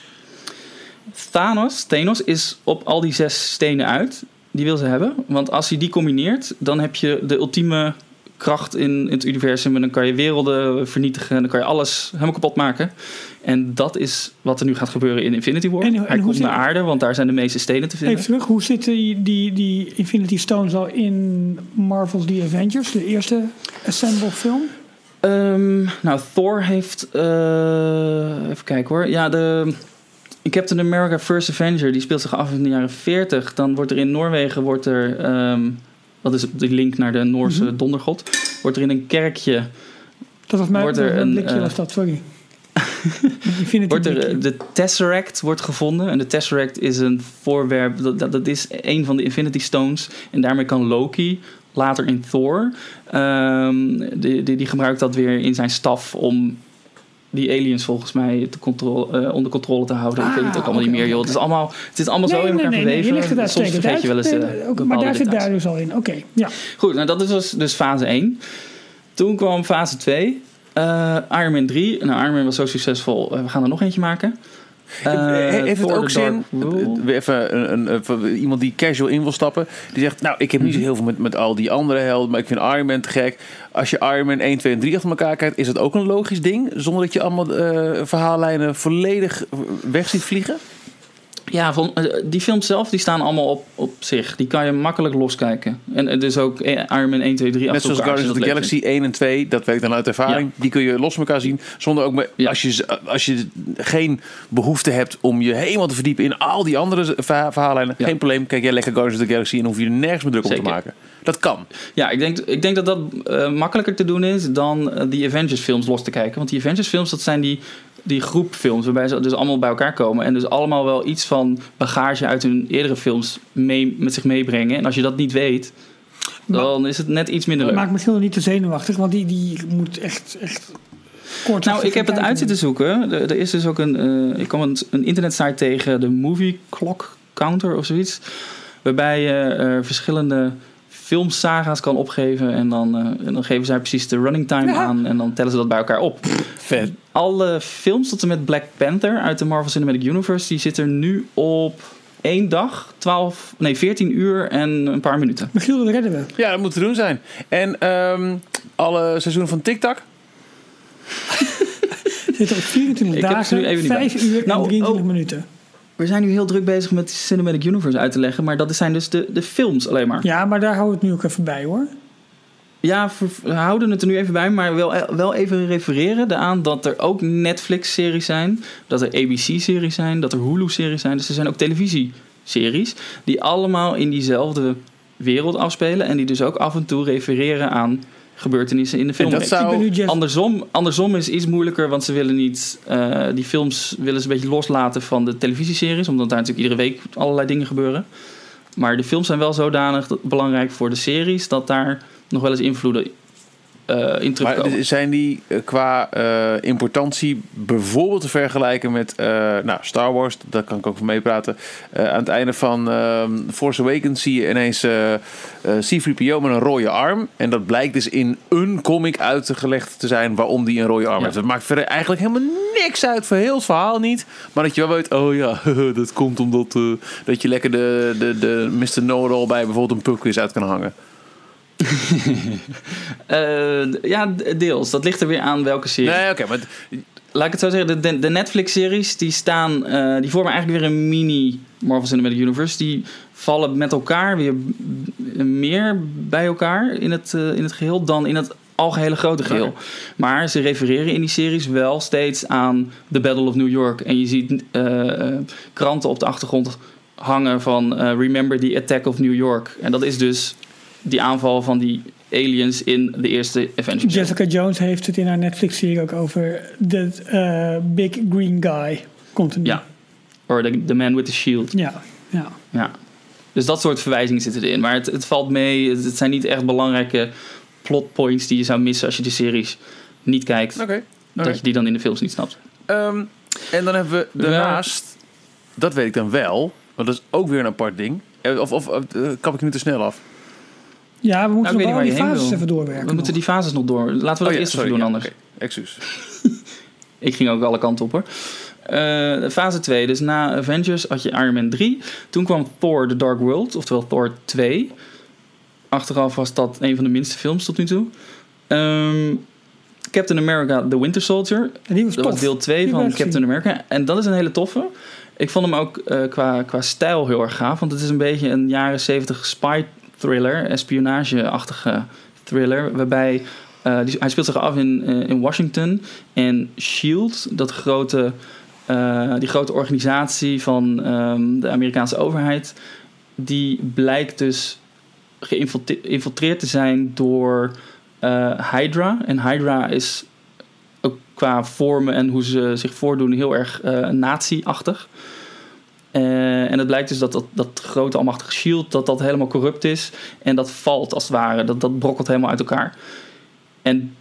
Thanos, Thanos is op al die zes stenen uit. Die wil ze hebben. Want als hij die combineert, dan heb je de ultieme kracht in het universum. En dan kan je werelden vernietigen. En dan kan je alles helemaal kapot maken. En dat is wat er nu gaat gebeuren in Infinity War. En- en hij komt zit- naar aarde, want daar zijn de meeste stenen te vinden. Even terug, hoe zitten die, die, die Infinity Stones al in Marvel's The Avengers, de eerste Assemble film? Ehm, nou, Thor heeft. eh, even kijken hoor. Ja, de. in Captain America First Avenger, die speelt zich af in de jaren 40. Dan wordt er in Noorwegen, wordt er. ehm, dat is die link naar de Noorse Mhm. dondergod. Wordt er in een kerkje. Dat was mijn Wordt er een, een blikje eh, was dat, sorry. Wordt er, eh, de Tesseract wordt gevonden. En de Tesseract is een voorwerp. Dat, dat, dat is een van de Infinity Stones. En daarmee kan Loki later in Thor. ehm, die, die, die gebruikt dat weer in zijn staf om die aliens volgens mij te contro- eh, onder controle te houden. ik weet het ook Ah, allemaal oké, niet meer, joh. Het is allemaal, het is allemaal zo in elkaar verweven. het Soms vergeet je wel eens Nee, ook- Maar daar zit daar dus al in. Oké, ja. Goed, nou dat is dus, dus fase 1. Toen kwam fase 2. Eh, Iron Man 3. Nou, Iron Man was zo succesvol. eh, we gaan er nog eentje maken. Eh, He- Heeft het ook zin? Even een, iemand die casual in wil stappen. Die zegt, nou, ik heb niet zo heel veel met, met al die andere helden. Maar ik vind Iron Man te gek. Als je Iron Man 1, 2 en 3 achter elkaar kijkt. Is dat ook een logisch ding? Zonder dat je allemaal verhaallijnen volledig weg ziet vliegen? Ja, eh, die films zelf die staan allemaal op, op zich. Die kan je makkelijk loskijken. En eh, dus ook eh, Iron Man 1, 2, 3 Net zoals Guardians of als the Galaxy 1 en 2. Dat weet ik dan uit ervaring. Die kun je los van elkaar zien. Zonder ook maar, Ja. als, je, als je geen behoefte hebt om je helemaal te verdiepen in al die andere verha- verhaallijnen. Ja. Geen probleem. Kijk jij lekker Guardians of the Galaxy en hoef je er nergens meer druk om te maken. Dat kan. Ja, ik denk, ik denk dat dat eh, makkelijker te doen is dan eh, die Avengers films los te kijken. Want die Avengers films, dat zijn die, die groepfilms waarbij ze dus allemaal bij elkaar komen. En dus allemaal wel iets van bagage uit hun eerdere films mee, met zich meebrengen. En als je dat niet weet, dan is het net iets minder leuk. maakt misschien nog niet te zenuwachtig, want die, die moet echt, echt kort. Nou, ik heb het uit zitten zoeken. Er, er is dus ook een. eh, ik kwam een, een internetsite tegen, de Movie Clock Counter of zoiets. Waarbij je eh, verschillende filmsaga's kan opgeven. En dan, eh, en dan geven zij precies de running time Ja. aan. En dan tellen ze dat bij elkaar op. Vet. Alle films tot en met Black Panther uit de Marvel Cinematic Universe. die zitten nu op één dag, 12, nee, 14 uur en een paar minuten. Michiel, dat redden we. Ja, dat moet te doen zijn. En ehm, alle seizoenen van TikTok. Zitten op 24 Ik heb ze nu dagen, even niet 5 bij. uur Nou, en 23 oh. minuten. We zijn nu heel druk bezig met Cinematic Universe uit te leggen. Maar dat zijn dus de, de films alleen maar. Ja, maar daar houden we het nu ook even bij hoor. Ja, we houden het er nu even bij, maar wel, wel even refereren aan dat er ook Netflix-series zijn, dat er ABC-series zijn, dat er Hulu-series zijn. Dus er zijn ook televisieseries die allemaal in diezelfde wereld afspelen en die dus ook af en toe refereren aan gebeurtenissen in de film. dat zou- Ik ben nu Jeff. Andersom, andersom is iets moeilijker, want ze willen niet. eh, die films willen ze een beetje loslaten van de televisieseries, omdat daar natuurlijk iedere week allerlei dingen gebeuren. Maar de films zijn wel zodanig belangrijk voor de series dat daar nog wel eens invloeden in. Maar zijn die eh, qua eh, importantie bijvoorbeeld te vergelijken met nou, Star Wars? Daar kan ik ook van meepraten. Aan het einde van ehm, Force Awakens zie je ineens eh eh, C-3PO met een rode arm. En dat blijkt dus in een comic uitgelegd te zijn waarom die een rode arm Ja. heeft. Dat maakt verder eigenlijk helemaal niks uit voor heel het verhaal niet. Maar dat je wel weet, oh ja, dat komt omdat dat je lekker de, de, de Mr. Know-it-all bij bijvoorbeeld een pubquiz uit kan hangen. Eh, ja, deels. Dat ligt er weer aan welke serie. Nee, oké, maar Laat ik het zo zeggen, de, de, de Netflix-series die staan, eh, die vormen eigenlijk weer een mini Marvel Cinematic Universe. Die vallen met elkaar weer meer bij elkaar in het, eh, in het geheel dan in het algehele grote geheel. Maar ze refereren in die series wel steeds aan The Battle of New York. En je ziet kranten op de achtergrond hangen van Remember the Attack of New York. En dat is dus die aanval van die aliens in de eerste Avengers. Jessica Jones heeft het in haar Netflix-serie ook over de eh, Big Green Guy. Komt er nu. Ja. Or the, the Man with the Shield. Ja, ja. Ja. Dus dat soort verwijzingen zitten erin. Maar het, het valt mee. Het, het zijn niet echt belangrijke plotpoints die je zou missen als je de series niet kijkt. oké. Dat je die dan in de films niet snapt. Ehm, en dan hebben we daarnaast, dat weet ik dan wel, want dat is ook weer een apart ding. Eh, Of, of eh, kap ik nu te snel af? Ja, we moeten Nou, nog wel die fases even doorwerken. We moeten die fases nog door. Laten we dat Oh ja, eerst sorry, even doen ja, anders. oké. Excuus. Ik ging ook alle kanten op hoor. Eh, fase 2, dus na Avengers had je Iron Man 3. Toen kwam Thor The Dark World, oftewel Thor 2. Achteraf was dat een van de minste films tot nu toe. Ehm, Captain America The Winter Soldier. En die was Dat tof. was deel 2 Die van Captain America. En dat is een hele toffe. Ik vond hem ook eh, qua, qua stijl heel erg gaaf. Want het is een beetje een jaren 70 spy thriller, espionage-achtige thriller. Waarbij eh, hij speelt zich af in, eh, in Washington. En SHIELD, dat grote, eh, die grote organisatie van ehm, de Amerikaanse overheid, die blijkt dus geïnfiltreerd te zijn door Hydra. En Hydra is qua vormen en hoe ze zich voordoen heel erg nazi-achtig. Eh, en het blijkt dus dat dat, dat grote almachtige shield, dat dat helemaal corrupt is. En dat valt als het ware, dat, dat brokkelt helemaal uit elkaar. En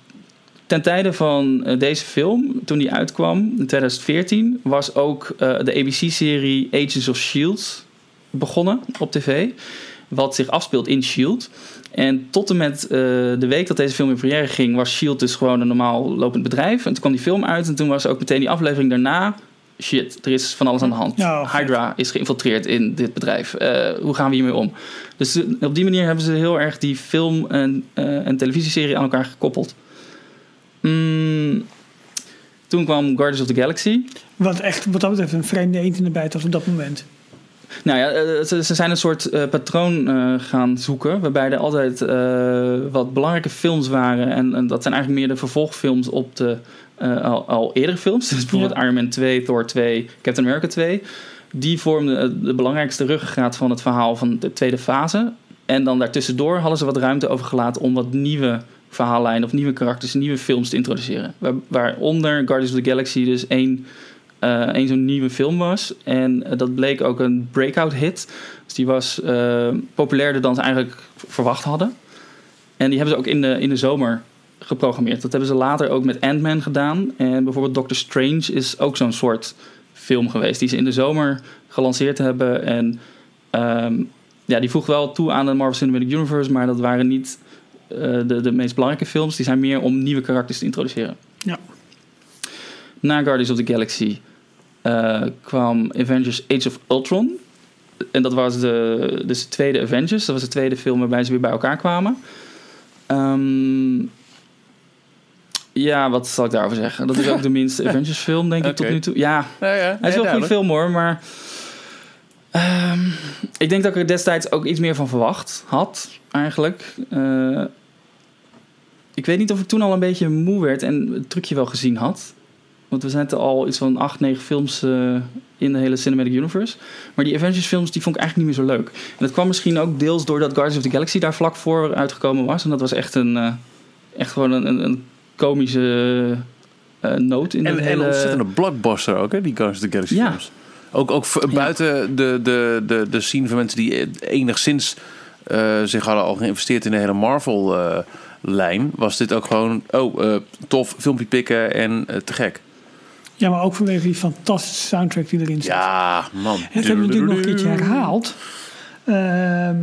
ten tijde van eh, deze film, toen die uitkwam in 2014, was ook eh, de ABC-serie Agents of S.H.I.E.L.D. begonnen op tv. Wat zich afspeelt in S.H.I.E.L.D. En tot en met de week dat deze film in première ging, was S.H.I.E.L.D. dus gewoon een normaal lopend bedrijf. En toen kwam die film uit en toen was ook meteen die aflevering daarna shit, er is van alles aan de hand. Ja, vet. Hydra is geïnfiltreerd in dit bedrijf. Eh, hoe gaan we hiermee om? Dus eh, op die manier hebben ze heel erg die film en, eh, en televisieserie aan elkaar gekoppeld. Mm, toen kwam Guardians of the Galaxy. Wat echt, wat dat betreft, een vreemde eend in de bijt was op dat moment. Nou ja, ze, ze zijn een soort patroon gaan zoeken. Waarbij er altijd wat belangrijke films waren. En, en dat zijn eigenlijk meer de vervolgfilms op de eh, al, al eerdere films. Dus bijvoorbeeld Ja. Iron Man 2, Thor 2, Captain America 2. Die vormden eh, de belangrijkste ruggengraat van het verhaal van de tweede fase. En dan daartussendoor hadden ze wat ruimte overgelaten om wat nieuwe verhaallijnen of nieuwe karakters, nieuwe films te introduceren. Waar, waaronder Guardians of the Galaxy dus één, eh, één zo'n nieuwe film was. En dat bleek ook een breakout hit. Dus die was populairder dan ze eigenlijk verwacht hadden. En die hebben ze ook in de, in de zomer geprogrammeerd. Dat hebben ze later ook met Ant-Man gedaan. En bijvoorbeeld Doctor Strange is ook zo'n soort film geweest. Die ze in de zomer gelanceerd hebben. En ehm, ja, die voegt wel toe aan de Marvel Cinematic Universe. Maar dat waren niet eh, de, de meest belangrijke films. Die zijn meer om nieuwe karakters te introduceren. Ja. Na Guardians of the Galaxy eh, kwam Avengers Age of Ultron. En dat was de, dus de tweede Avengers. Dat was de tweede film waarbij ze weer bij elkaar kwamen. Ehm, ja, wat zal ik daarover zeggen? Dat is ook de minste Avengers film, denk ik, tot nu toe. Ja, Ja, ja, hij is wel een goede film hoor, maar... ehm, ik denk dat ik er destijds ook iets meer van verwacht had, eigenlijk. Eh, ik weet niet of ik toen al een beetje moe werd en het trucje wel gezien had. Want we zijn al iets van 8, 9 films eh, in de hele Cinematic Universe. Maar die Avengers films die vond ik eigenlijk niet meer zo leuk. En dat kwam misschien ook deels doordat Guardians of the Galaxy daar vlak voor uitgekomen was. En dat was echt een... eh, echt gewoon een, een, een komische eh noot in de En, en hele... een ontzettende blockbuster ook, hè, die Guardians of the Galaxy Ja. films. Ook, ook buiten de, de, de, de scene van mensen die enigszins eh, zich hadden al geïnvesteerd in de hele Marvel-lijn, was dit ook gewoon, oh, eh, tof, filmpje pikken en eh, te gek. Ja, maar ook vanwege die fantastische soundtrack die erin zit. Ja, man. En dat hebben we natuurlijk nog een keertje herhaald. ehm,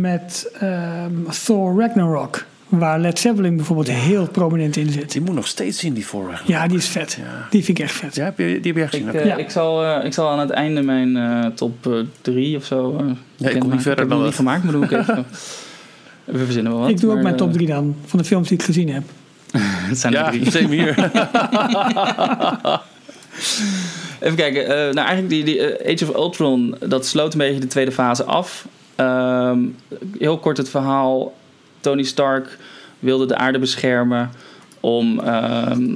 met ehm, Thor Ragnarok. Waar Led Zeppelin bijvoorbeeld heel prominent in zit. Die moet nog steeds zien, die voor. Ja, die is vet. Ja. Die vind ik echt vet. Ja, heb je, die heb jij gezien? Ik, ook? eh, Ja. ik, zal, eh, ik zal aan het einde mijn eh, top 3 of zo. eh, bekendmaken. kom niet verder ik heb dan hem niet gemaakt, maar doe ik even. We verzinnen wel wat. ik doe ook mijn top eh, 3 dan. Van de films die ik gezien heb. Het zijn er drie. same hier. Even kijken. eh, nou, eigenlijk die, die Age of Ultron, dat sloot een beetje de tweede fase af. Ehm, heel kort het verhaal. Tony Stark wilde de aarde beschermen om ehm,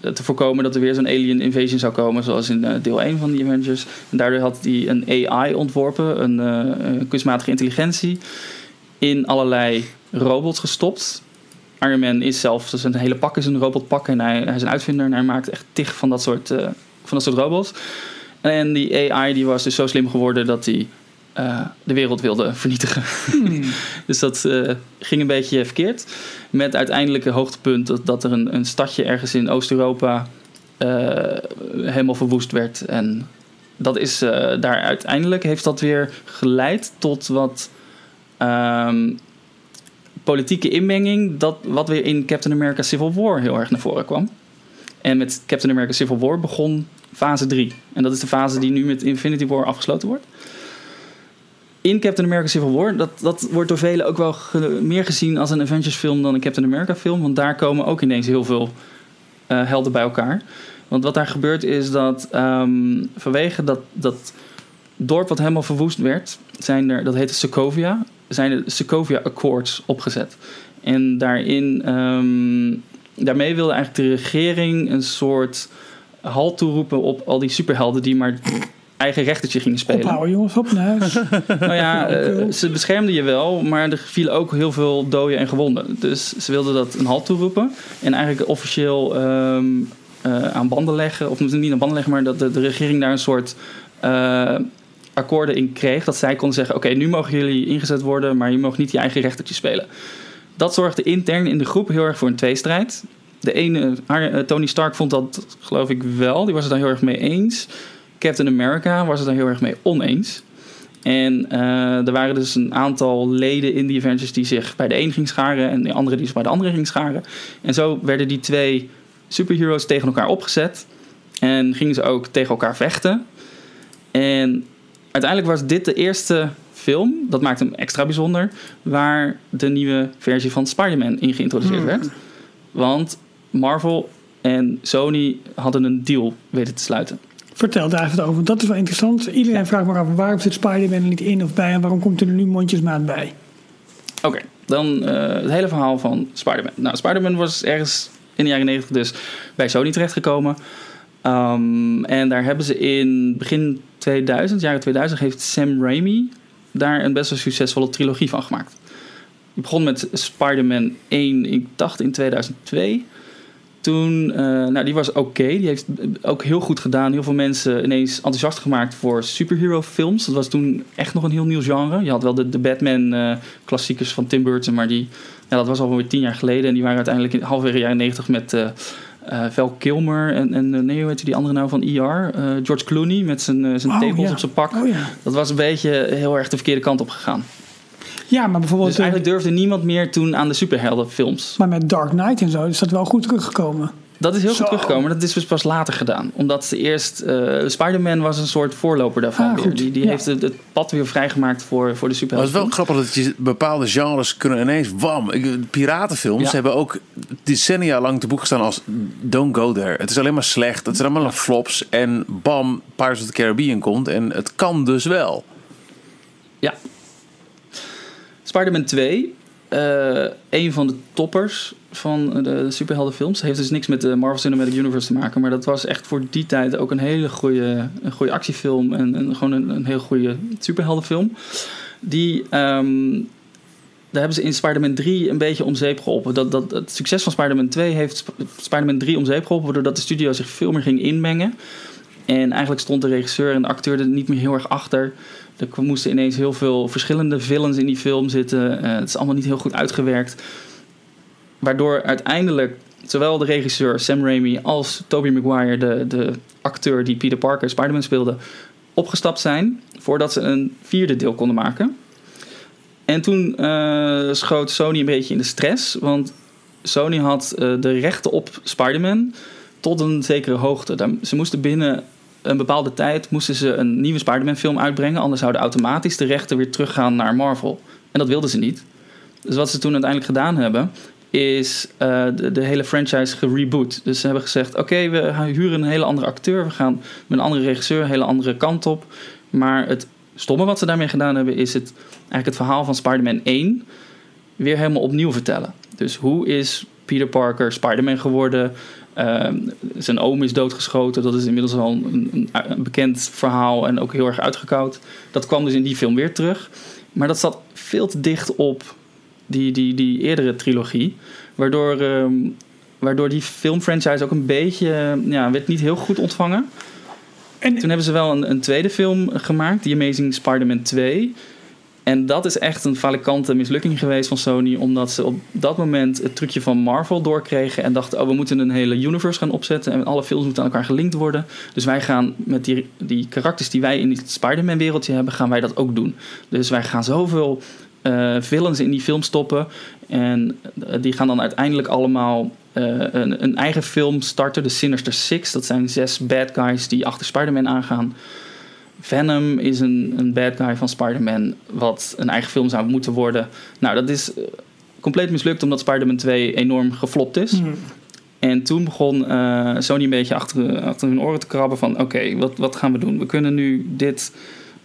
te voorkomen dat er weer zo'n alien invasion zou komen, zoals in eh, deel 1 van die Avengers. En daardoor had hij een AI ontworpen, een, eh, een kunstmatige intelligentie, in allerlei robots gestopt. Iron Man is zelf, dus een hele pak is een robotpak en hij, hij is een uitvinder en hij maakt echt tig van dat soort, eh, van dat soort robots. En die AI die was dus zo slim geworden dat hij eh, de wereld wilde vernietigen. dus dat eh, ging een beetje verkeerd. Met uiteindelijk een hoogtepunt dat, dat er een, een stadje ergens in Oost-Europa eh, helemaal verwoest werd. En dat is daar uiteindelijk heeft dat weer geleid tot wat ehm, politieke inmenging. Dat, wat weer in Captain America Civil War heel erg naar voren kwam. En met Captain America Civil War begon fase 3. En dat is de fase die nu met Infinity War afgesloten wordt. In Captain America Civil War, dat, dat wordt door velen ook wel meer gezien als een Avengers film dan een Captain America film. Want daar komen ook ineens heel veel eh, helden bij elkaar. Want wat daar gebeurt is dat ehm, vanwege dat, dat dorp wat helemaal verwoest werd, zijn er, dat heette Sokovia, zijn er Sokovia Accords opgezet. En daarin, ehm, daarmee wilde eigenlijk de regering een soort halt toeroepen op al die superhelden die maar eigen rechtertje gingen spelen. Ophouden jongens, op naar huis. Nou ja, eh, ze beschermden je wel, maar er vielen ook heel veel doden en gewonden. Dus ze wilden dat een halt toeroepen. En eigenlijk officieel ehm, eh, aan banden leggen, of niet aan banden leggen, maar dat de, de regering daar een soort eh, akkoorden in kreeg. Dat zij konden zeggen: Oké, nu mogen jullie ingezet worden, maar je mag niet je eigen rechtertje spelen. Dat zorgde intern in de groep heel erg voor een tweestrijd. De ene, haar- Tony Stark vond dat, geloof ik wel, die was het daar heel erg mee eens. Captain America was het daar heel erg mee oneens. En eh, er waren dus een aantal leden in die Avengers die zich bij de een ging scharen en de andere die zich bij de andere ging scharen. En zo werden die twee superheroes tegen elkaar opgezet. En gingen ze ook tegen elkaar vechten. En uiteindelijk was dit de eerste film, dat maakt hem extra bijzonder, waar de nieuwe versie van Spider-Man in geïntroduceerd Hmm. werd. Want Marvel en Sony hadden een deal weten te sluiten. Vertel daar even over. Dat is wel interessant. Iedereen vraagt maar af waarom zit Spider-Man er niet in of bij en waarom komt er nu mondjesmaat bij? Oké, dan eh, het hele verhaal van Spider-Man. Nou, Spider-Man was ergens in de jaren 90 dus bij Sony terechtgekomen. Ehm, en daar hebben ze in begin 2000, jaren 2000, heeft Sam Raimi daar een best wel succesvolle trilogie van gemaakt. Die begon met Spider-Man 1, ik dacht in 2002. Toen, eh, nou die was oké. Die heeft ook heel goed gedaan. Heel veel mensen ineens enthousiast gemaakt voor superhero films. Dat was toen echt nog een heel nieuw genre. Je had wel de, de Batman eh, klassiekers van Tim Burton, maar die, ja, dat was alweer tien jaar geleden. En die waren uiteindelijk in halverwege jaren 90 met eh eh, Val Kilmer en, en nee, hoe heet die andere nou van ER? Eh, George Clooney met zijn, zijn Oh, tepels ja. op zijn pak. Oh ja. Dat was een beetje heel erg de verkeerde kant op gegaan. Ja, maar bijvoorbeeld Dus eigenlijk durfde niemand meer toen aan de superheldenfilms. maar met Dark Knight en zo is dat wel goed teruggekomen. Dat is heel Zo. goed teruggekomen. Dat is dus pas later gedaan. Omdat ze eerst... eh, Spider-Man was een soort voorloper daarvan Ah, weer. goed. Die, die Ja. heeft het, het pad weer vrijgemaakt voor, voor de Maar het is wel superhelden. grappig dat je bepaalde genres kunnen ineens... Wam, piratenfilms Ja. hebben ook decennia lang te boek gestaan als... Don't go there. Het is alleen maar slecht. Het zijn allemaal flops. En bam, Pirates of the Caribbean komt. En het kan dus wel. Ja. Spider-Man 2. eh, een van de toppers van de, de superheldenfilms. Heeft dus niks met de Marvel Cinematic Universe te maken. Maar dat was echt voor die tijd ook een hele goede, een goede actiefilm. En, gewoon een, heel goede superheldenfilm. Die... ehm, daar hebben ze in Spider-Man 3 een beetje om zeep geholpen. Dat, dat, het succes van Spider-Man 2 heeft Sp- Spider-Man 3 om zeep geholpen... doordat de studio zich veel meer ging inmengen. En eigenlijk stond de regisseur en de acteur er niet meer heel erg achter. Er moesten ineens heel veel verschillende villains in die film zitten. Eh, het is allemaal niet heel goed uitgewerkt. Waardoor uiteindelijk zowel de regisseur Sam Raimi als Tobey Maguire... de, de acteur die Peter Parker Spider-Man speelde... opgestapt zijn voordat ze een vierde deel konden maken... En toen eh, schoot Sony een beetje in de stress. Want Sony had eh, de rechten op Spider-Man tot een zekere hoogte. Ze moesten binnen een bepaalde tijd moesten ze een nieuwe Spider-Man film uitbrengen. Anders zouden automatisch de rechten weer teruggaan naar Marvel. En dat wilden ze niet. Dus wat ze toen uiteindelijk gedaan hebben... is eh, de, de hele franchise gereboot. Dus ze hebben gezegd... oké, we huren een hele andere acteur. We gaan met een andere regisseur een hele andere kant op. Maar het stomme wat ze daarmee gedaan hebben... is het, eigenlijk het verhaal van Spider-Man 1 weer helemaal opnieuw vertellen. Dus hoe is Peter Parker Spider-Man geworden? Ehm, zijn oom is doodgeschoten. Dat is inmiddels al een, een, een bekend verhaal en ook heel erg uitgekoud. Dat kwam dus in die film weer terug. Maar dat zat veel te dicht op die, die, die eerdere trilogie. Waardoor, ehm, waardoor die filmfranchise ook een beetje... Ja, werd niet heel goed ontvangen. En Toen hebben ze wel een, een tweede film gemaakt, The Amazing Spider-Man 2. En dat is echt een falikante mislukking geweest van Sony, omdat ze op dat moment het trucje van Marvel doorkregen en dachten: oh, we moeten een hele universe gaan opzetten en alle films moeten aan elkaar gelinkt worden. Dus wij gaan met die, die karakters die wij in het Spider-Man-wereldje hebben, gaan wij dat ook doen. Dus wij gaan zoveel eh villains in die film stoppen. En eh, die gaan dan uiteindelijk allemaal eh, een, een eigen film starten, de Sinister Six. Dat zijn zes bad guys die achter Spider-Man aangaan. Venom is een, een bad guy van Spider-Man, wat een eigen film zou moeten worden. Nou, dat is eh, compleet mislukt omdat Spider-Man 2 enorm geflopt is. Hmm. En toen begon eh, Sony een beetje achter, achter hun oren te krabben van... oké, wat, wat gaan we doen? We kunnen nu dit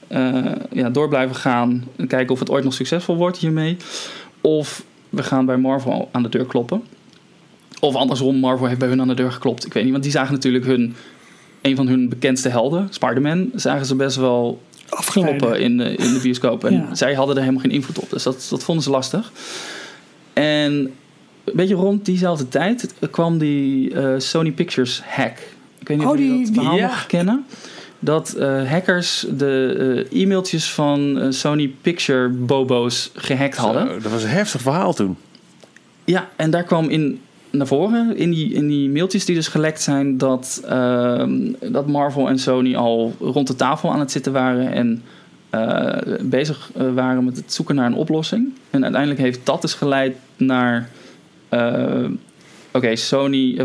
eh, ja, door blijven gaan... en kijken of het ooit nog succesvol wordt hiermee. Of we gaan bij Marvel aan de deur kloppen. Of andersom, Marvel heeft bij hun aan de deur geklopt. Ik weet niet, want die zagen natuurlijk hun... een van hun bekendste helden, Spider-Man... zagen ze best wel afgeleid. kloppen in de, in de bioscoop. En Ja. zij hadden er helemaal geen invloed op. Dus dat, dat vonden ze lastig. En een beetje rond diezelfde tijd kwam die eh, Sony Pictures hack. Ik weet niet Oh, of jullie die- dat verhaal ja. nog kennen. Dat eh, hackers de eh, e-mailtjes van eh, Sony Picture bobo's gehackt hadden. Zo, dat was een heftig verhaal toen. Ja, en daar kwam in naar voren, in die, in die mailtjes die dus gelekt zijn, dat, ehm, dat Marvel en Sony al rond de tafel aan het zitten waren en eh, bezig eh, waren met het zoeken naar een oplossing. En uiteindelijk heeft dat dus geleid naar. eh, oké, Sony,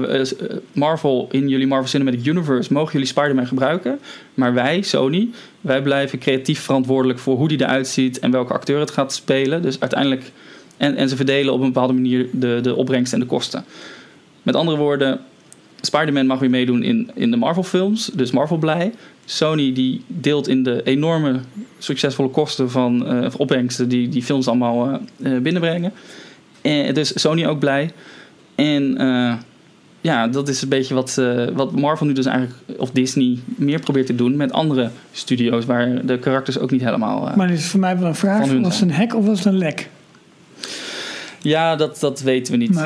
Marvel in jullie Marvel Cinematic Universe mogen jullie Spider-Man gebruiken. Maar wij, Sony, wij blijven creatief verantwoordelijk voor hoe die eruit ziet en welke acteur het gaat spelen. Dus uiteindelijk, en, en ze verdelen op een bepaalde manier de, de opbrengst en de kosten. Met andere woorden, Spider-Man mag weer meedoen in, in de Marvel-films, dus Marvel blij. Sony die deelt in de enorme succesvolle kosten van eh, opbrengsten die die films allemaal eh, eh, binnenbrengen. En, dus Sony ook blij. En ja, dat is een beetje wat, wat Marvel nu dus eigenlijk, of Disney, meer probeert te doen met andere studio's waar de karakters ook niet helemaal. Maar dit is voor mij wel een vraag. Was het een hack of was het een lek? Ja, dat, dat weten we niet. Nee.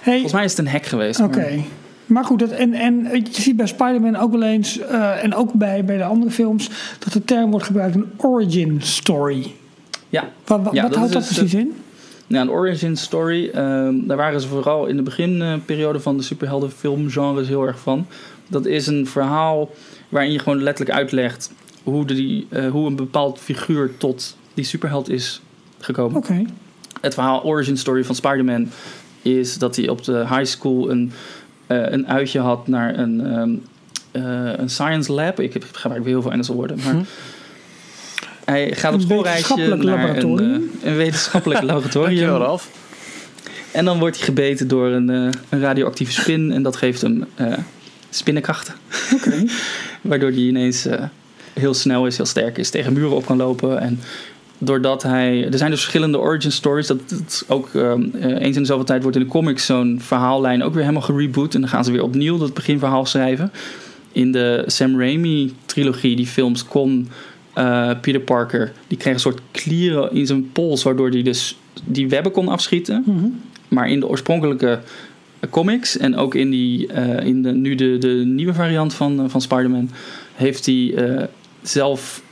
Hey, Volgens mij is het een hack geweest. Oké. maar- Maar goed, dat, en, en je ziet bij Spider-Man ook wel eens, eh, en ook bij, bij de andere films, dat de term wordt gebruikt een origin story. Ja, Wat, wat, Ja, wat dat houdt dat dus precies in? Nou, een origin story, ehm, daar waren ze vooral in de beginperiode van de superheldenfilmgenres heel erg van. Dat is een verhaal waarin je gewoon letterlijk uitlegt hoe, die, eh, hoe een bepaald figuur tot die superheld is gekomen. Oké. Het verhaal origin story van Spider-Man is dat hij op de high school een, eh, een uitje had naar een, ehm, eh, een science lab. Ik heb gebruik weer heel veel Engelse woorden, maar... Hij gaat op Een schoolreisje wetenschappelijk naar een, eh, een wetenschappelijk laboratorium. Dankjewel, Ralf. En dan wordt hij gebeten door een, eh, een radioactieve spin. En dat geeft hem eh, spinnenkrachten. Oké. Waardoor hij ineens eh, heel snel is, heel sterk is, tegen muren op kan lopen. En doordat hij. Er zijn dus verschillende origin stories. Dat, dat ook ehm, eh, eens in de zoveel tijd wordt in de comics zo'n verhaallijn ook weer helemaal gereboot. En dan gaan ze weer opnieuw dat beginverhaal schrijven. In de Sam Raimi trilogie, die films, kon eh, Peter Parker. Die kreeg een soort klieren in zijn pols. Waardoor hij dus die webben kon afschieten. Mhm. Maar in de oorspronkelijke eh, comics en ook in, die, in de, nu de, de nieuwe variant van, van Spider-Man heeft hij zelf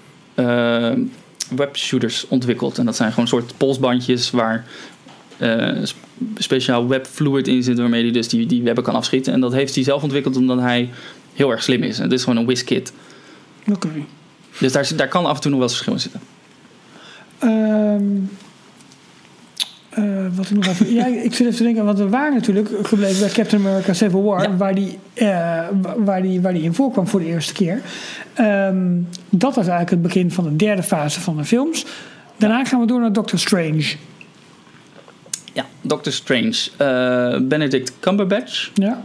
webshooters ontwikkeld. En dat zijn gewoon soort polsbandjes waar sp- speciaal webfluid in zit waarmee hij dus die, die webben kan afschieten. En dat heeft hij zelf ontwikkeld omdat hij heel erg slim is. En het is gewoon een WizKid. Oké. Dus daar, daar kan af en toe nog wel eens verschil in zitten. Ehm, eh, wat ik nog even. ja, ik zit even te denken, want we waren natuurlijk gebleven bij Captain America Civil War, Ja. waar, die, eh, wa- waar, die, waar die in voorkwam voor de eerste keer. Ehm, dat was eigenlijk het begin van de derde fase van de films. Daarna gaan we door naar Doctor Strange. Ja, Doctor Strange. Eh, Benedict Cumberbatch. Ja.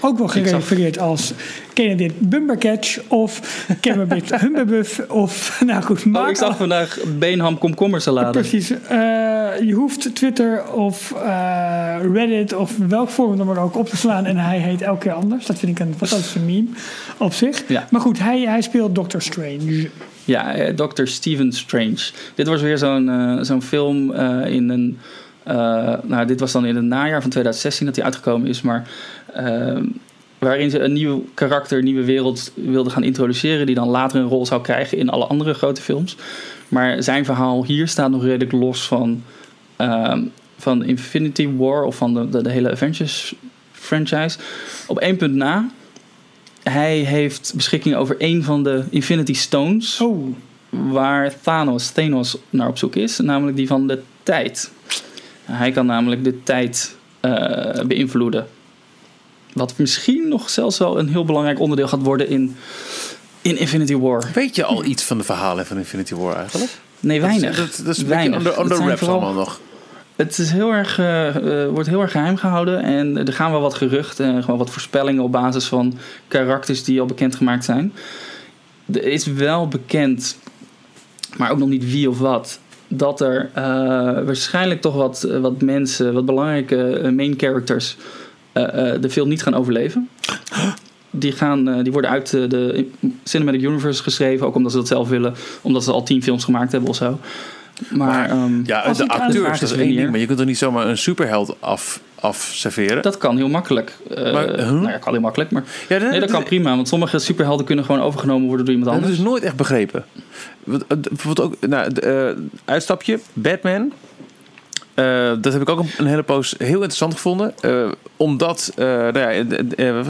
Ook wel gerefereerd als ken dit Bumbercatch of Camberbit Humberbuff of nou goed, Oh, maak ik zag al- vandaag Beenham komkommersalade. Precies. Eh, je hoeft Twitter of eh, Reddit of welk forum dan maar ook op te slaan en hij heet elke keer anders. Dat vind ik een fantastische meme op zich. Ja. Maar goed, hij, hij speelt Doctor Strange. Ja, eh, Dr. Stephen Strange. Dit was weer zo'n zo'n film in een... eh, nou, dit was dan in het najaar van 2016 dat hij uitgekomen is. Maar eh, waarin ze een nieuw karakter, een nieuwe wereld wilden gaan introduceren... die dan later een rol zou krijgen in alle andere grote films. Maar zijn verhaal hier staat nog redelijk los van, ehm, van Infinity War... of van de, de, de hele Avengers franchise. Op één punt na... Hij heeft beschikking over één van de Infinity Stones Oh, waar Thanos, Thanos naar op zoek is, namelijk die van de tijd. Hij kan namelijk de tijd eh, beïnvloeden. Wat misschien nog zelfs wel een heel belangrijk onderdeel gaat worden in, in Infinity War. Weet je al iets van de verhalen van Infinity War eigenlijk? Nee, weinig. Dat, dat, dat is een weinig. Dat under zijn wraps vooral- allemaal nog. Het is heel erg, eh, eh, wordt heel erg geheim gehouden. En er gaan wel wat geruchten en gewoon wat voorspellingen op basis van karakters die al bekendgemaakt zijn. Er is wel bekend, maar ook nog niet wie of wat, dat er eh, waarschijnlijk toch wat, wat mensen, wat belangrijke eh, main characters eh, de film niet gaan overleven. Die, gaan, die worden uit de Cinematic Universe geschreven, ook omdat ze dat zelf willen, omdat ze al tien films gemaakt hebben of zo. Maar, Maar, ehm, Ja, Als de acteurs, dat is is één ding. Maar je kunt toch niet zomaar een superheld af, afserveren? Dat kan heel makkelijk. Eh, Maar, huh? Nou ja, kan heel makkelijk. Maar ja, nee, dat kan prima. Want sommige superhelden kunnen gewoon overgenomen worden door iemand Dat anders. is nooit echt begrepen. Wat- eh, Bijvoorbeeld ook, nou, de, eh, uitstapje, Batman. Eh, dat heb ik ook een, hele poos heel interessant gevonden. Eh, omdat, eh, nou ja,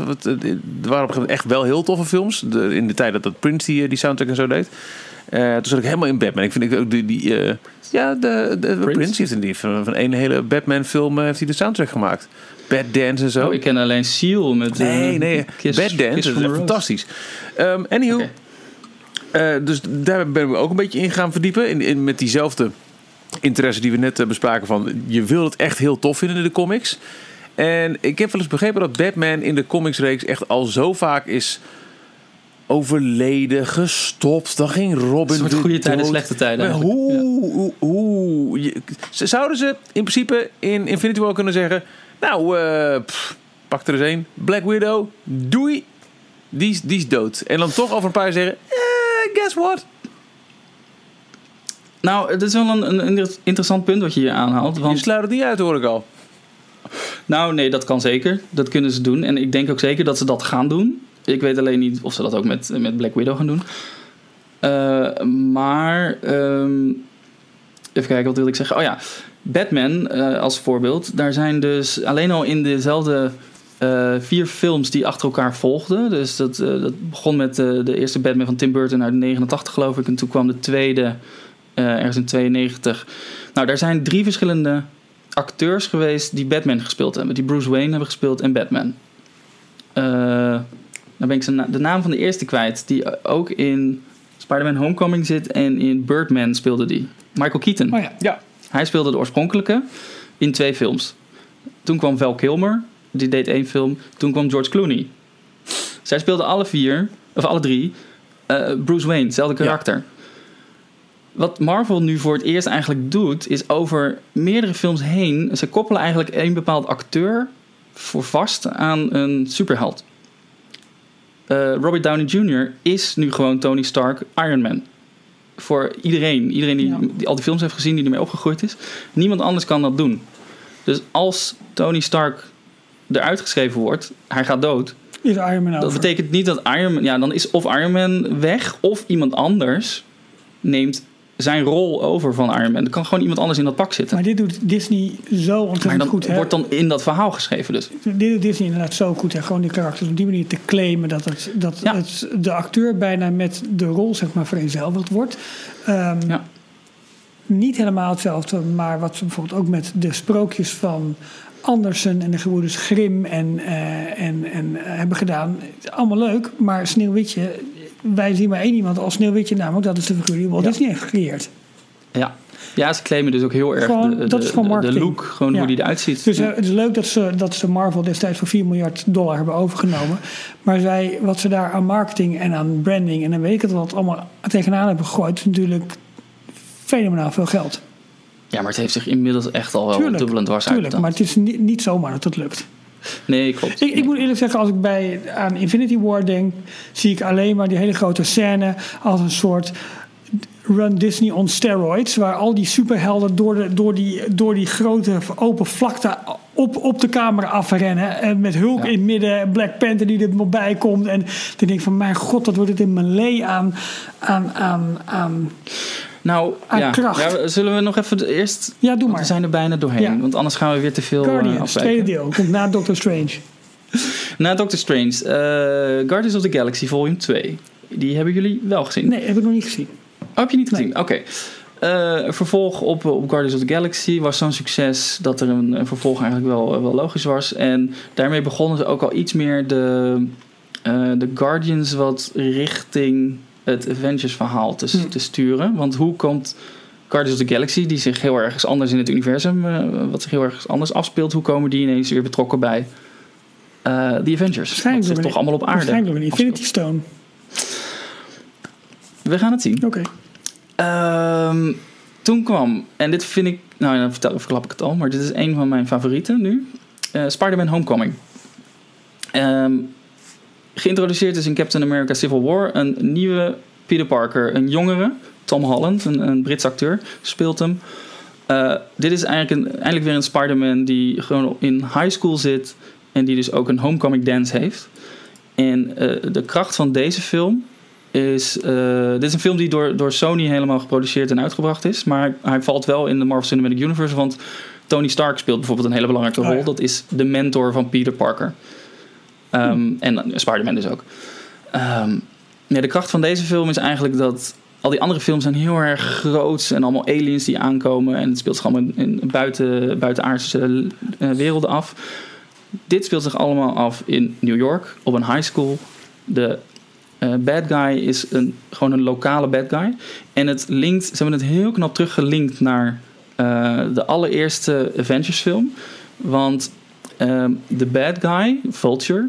wat- er waren op een gegeven moment echt wel heel toffe films. De, in de tijd dat dat Prince die, die soundtrack en zo deed. Eh, toen zat ik helemaal in Batman. Ik vind ook die, die eh, ja, de, de, de Prince heeft die van, van een hele Batman film heeft hij de soundtrack gemaakt. Bad Dance en zo. Oh, ik ken alleen Seal met... eh, Nee, nee. Kiss- Bad Dance, Kiss dat is fantastisch. Ehm anywho, eh, dus daar ben ik ook een beetje in gaan verdiepen. In, in, met diezelfde interesse die we net eh, bespraken van... je wil het echt heel tof vinden in de comics. En ik heb wel eens begrepen dat Batman in de comicsreeks... echt al zo vaak is overleden, gestopt. Dan ging Robin Een soort weer goede tijden, slechte tijden. Maar hoe, hoe, hoe je- zouden ze in principe in Infinity War kunnen zeggen... Nou, eh, pff, pak er eens één. Black Widow, doei. Die, is- die is dood. En dan toch over een paar jaar zeggen... Eh, guess what? Nou, het is wel een, een inter- interessant punt wat je hier aanhaalt. Je Want, sluit het niet uit, hoor ik al. nou, nee, dat kan zeker. Dat kunnen ze doen. En ik denk ook zeker dat ze dat gaan doen. Ik weet alleen niet of ze dat ook met, met Black Widow gaan doen. Eh, maar, ehm, even kijken, wat wil ik zeggen? Oh ja, Batman eh, als voorbeeld. Daar zijn dus alleen al in dezelfde eh, vier films die achter elkaar volgden. Dus dat, dat begon met de eerste Batman van Tim Burton uit 89 geloof ik. En toen kwam de tweede ergens in 92. Nou, daar zijn drie verschillende acteurs geweest die Batman gespeeld hebben. Die Bruce Wayne hebben gespeeld en Batman. Dan ben ik na- de naam van de eerste kwijt. Die ook in Spider-Man Homecoming zit en in Birdman speelde die. Michael Keaton. Oh ja. Ja. Hij speelde de oorspronkelijke in twee films. Toen kwam Val Kilmer, die deed één film. Toen kwam George Clooney. Zij speelden alle vier, of alle drie, eh, Bruce Wayne, hetzelfde karakter. Wat Marvel nu voor het eerst eigenlijk doet, is over meerdere films heen. Ze koppelen eigenlijk één bepaald acteur voor vast aan een superheld. Eh, Robert Downey Jr. is nu gewoon Tony Stark Iron Man. Voor iedereen. Iedereen die, Ja. die al die films heeft gezien, die ermee opgegroeid is. Niemand anders kan dat doen. Dus als Tony Stark eruit geschreven wordt, hij gaat dood. Is Iron Man Dat over. betekent niet dat Iron Man... Ja, dan is of Iron Man weg, of iemand anders neemt zijn rol over van Iron Man. Er kan gewoon iemand anders in dat pak zitten. Maar dit doet Disney zo Maar ontzettend goed. Hè? wordt dan in dat verhaal geschreven dus. Dit doet Disney inderdaad zo goed. Hè? Gewoon die karakters op die manier te claimen. Dat, het, dat Ja. het de acteur bijna met de rol zeg maar, vereenzelvigd wordt. Ehm, Ja. Niet helemaal hetzelfde. Maar wat ze bijvoorbeeld ook met de sprookjes van Andersen en de gebroeders Grimm en, eh, en, en hebben gedaan. Allemaal leuk. Maar Sneeuwwitje... Wij zien maar één iemand als Sneeuwwitje namelijk. Dat is de figuur die Walt Ja. Disney heeft gecreëerd. Ja. ja, ze claimen dus ook heel erg Gewoon, de, de, dat is de- de marketing. look, gewoon Ja. hoe die eruit ziet. Dus Ja. eh, het is leuk dat ze, dat ze Marvel destijds voor 4 miljard dollar hebben overgenomen. Maar zij, wat ze daar aan marketing en aan branding en dan weet ik het wat allemaal tegenaan hebben gegooid, is natuurlijk fenomenaal veel geld. ja, maar het heeft zich inmiddels echt al wel dubbel en dwars tuurlijk maar het is niet, niet zomaar dat het lukt. Nee, klopt. Ik, ik moet eerlijk zeggen, als ik bij, aan Infinity War denk, zie ik alleen maar die hele grote scène als een soort Run Disney on steroids. Waar al die superhelden door, de, door, die, door die grote open vlakte op, op de camera afrennen. En met Hulk Ja. in het midden, Black Panther die er nog bij komt. En dan denk ik van, mijn god, dat wordt het in melee aan, aan, aan, aan... Nou, aan ja. kracht. ja. we- Zullen we nog even eerst... Ja, doe maar. we zijn er bijna doorheen. Ja. Want anders gaan we weer te veel eh, Guardians, afwijken. tweede deel, komt na Doctor Strange. Na Doctor Strange. eh, Guardians of the Galaxy Volume 2. Die hebben jullie wel gezien? Nee, heb ik nog niet gezien. Oh, heb je niet Nee. gezien? Oké. Eh, vervolg op, op Guardians of the Galaxy was zo'n succes dat er een, een vervolg eigenlijk wel, wel logisch was. En daarmee begonnen ze ook al iets meer de, de Guardians wat richting het Avengers verhaal te, Hm. te sturen. Want hoe komt Guardians of the Galaxy, die zich heel ergens anders in het universum, eh, wat zich heel erg anders afspeelt, hoe komen die ineens weer betrokken bij The Avengers? Zich door toch allemaal op aarde Waarschijnlijk door een Infinity. Stone. We gaan het zien. Oké. Ehm, toen kwam, en dit vind ik, nou ja, dan vertel, verklap ik het al, maar dit is een van mijn favorieten nu. Eh, Spider-Man Homecoming. Ehm, geïntroduceerd is in Captain America Civil War een nieuwe Peter Parker, een jongere, Tom Holland, een, een Brits acteur, speelt hem. Eh, dit is eigenlijk, een, eigenlijk weer een Spider-Man die gewoon in high school zit en die dus ook een homecoming dance heeft. En eh, de kracht van deze film is. eh, dit is een film die door, door Sony helemaal geproduceerd en uitgebracht is. Maar hij valt wel in de Marvel Cinematic Universe. Want Tony Stark speelt bijvoorbeeld een hele belangrijke Oh, rol. ja. Dat is de mentor van Peter Parker. Ehm, En Spider-Man dus ook. Ehm, de kracht van deze film is eigenlijk dat al die andere films zijn heel erg groot en allemaal aliens die aankomen. En het speelt zich allemaal in, buiten, buitenaardse eh, werelden af. Dit speelt zich allemaal af in New York op een high school. De eh, bad guy is een, gewoon een lokale bad guy. En het linkt, ze hebben het heel knap teruggelinkt naar eh, de allereerste Avengers film. Want de bad guy, Vulture,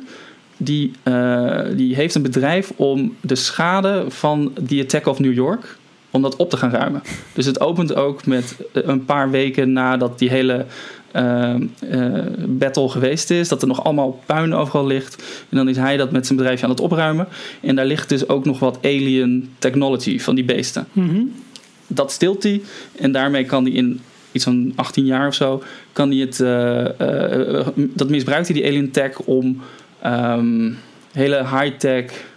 die, eh, die heeft een bedrijf om de schade van The Attack of New York om dat op te gaan ruimen. Dus het opent ook met een paar weken nadat die hele uh, uh, battle geweest is. Dat er nog allemaal puin overal ligt. En dan is hij dat met zijn bedrijfje aan het opruimen. En daar ligt dus ook nog wat alien technology van die beesten. Mhm. Dat stilt hij. En daarmee kan hij in iets van 18 jaar of zo... Kan hij het, uh, dat misbruikt hij, die alien tech, om um, hele high-tech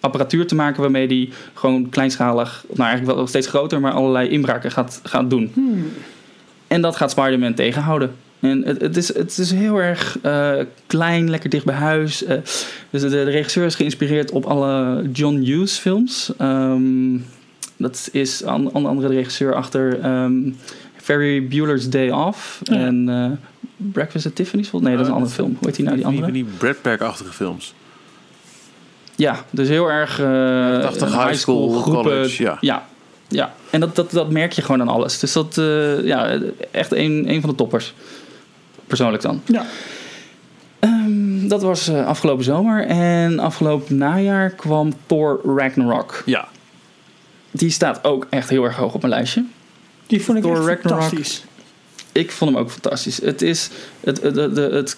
apparatuur te maken waarmee hij gewoon kleinschalig, nou eigenlijk wel steeds groter, maar allerlei inbraken gaat, gaat doen. Hmm. En dat gaat Spider-Man tegenhouden. En het, het, is, het is heel erg uh, klein, lekker dicht bij huis. Uh, dus de, de, regisseur is geïnspireerd op alle John Hughes films. Um, dat is een andere regisseur achter um, Ferry Bueller's Day Off. Ja. En uh, Breakfast at Tiffany's? Nee, dat is een andere film. Hoe heet die nou, die andere? Die Brad Pack-achtige films. Ja, dus heel erg uh, 80 high school, groepen. college, ja. ja. Ja, en dat, dat, dat merk je gewoon aan alles. Dus dat, uh, ja, echt een, een van de toppers. Persoonlijk dan. Ja. Um, dat was uh, afgelopen zomer. En afgelopen najaar kwam Thor Ragnarok. Ja. Die staat ook echt heel erg hoog op mijn lijstje. Die vond ik Thor echt Ragnarok. fantastisch. Ik vond hem ook fantastisch. Het is het, het, het, het,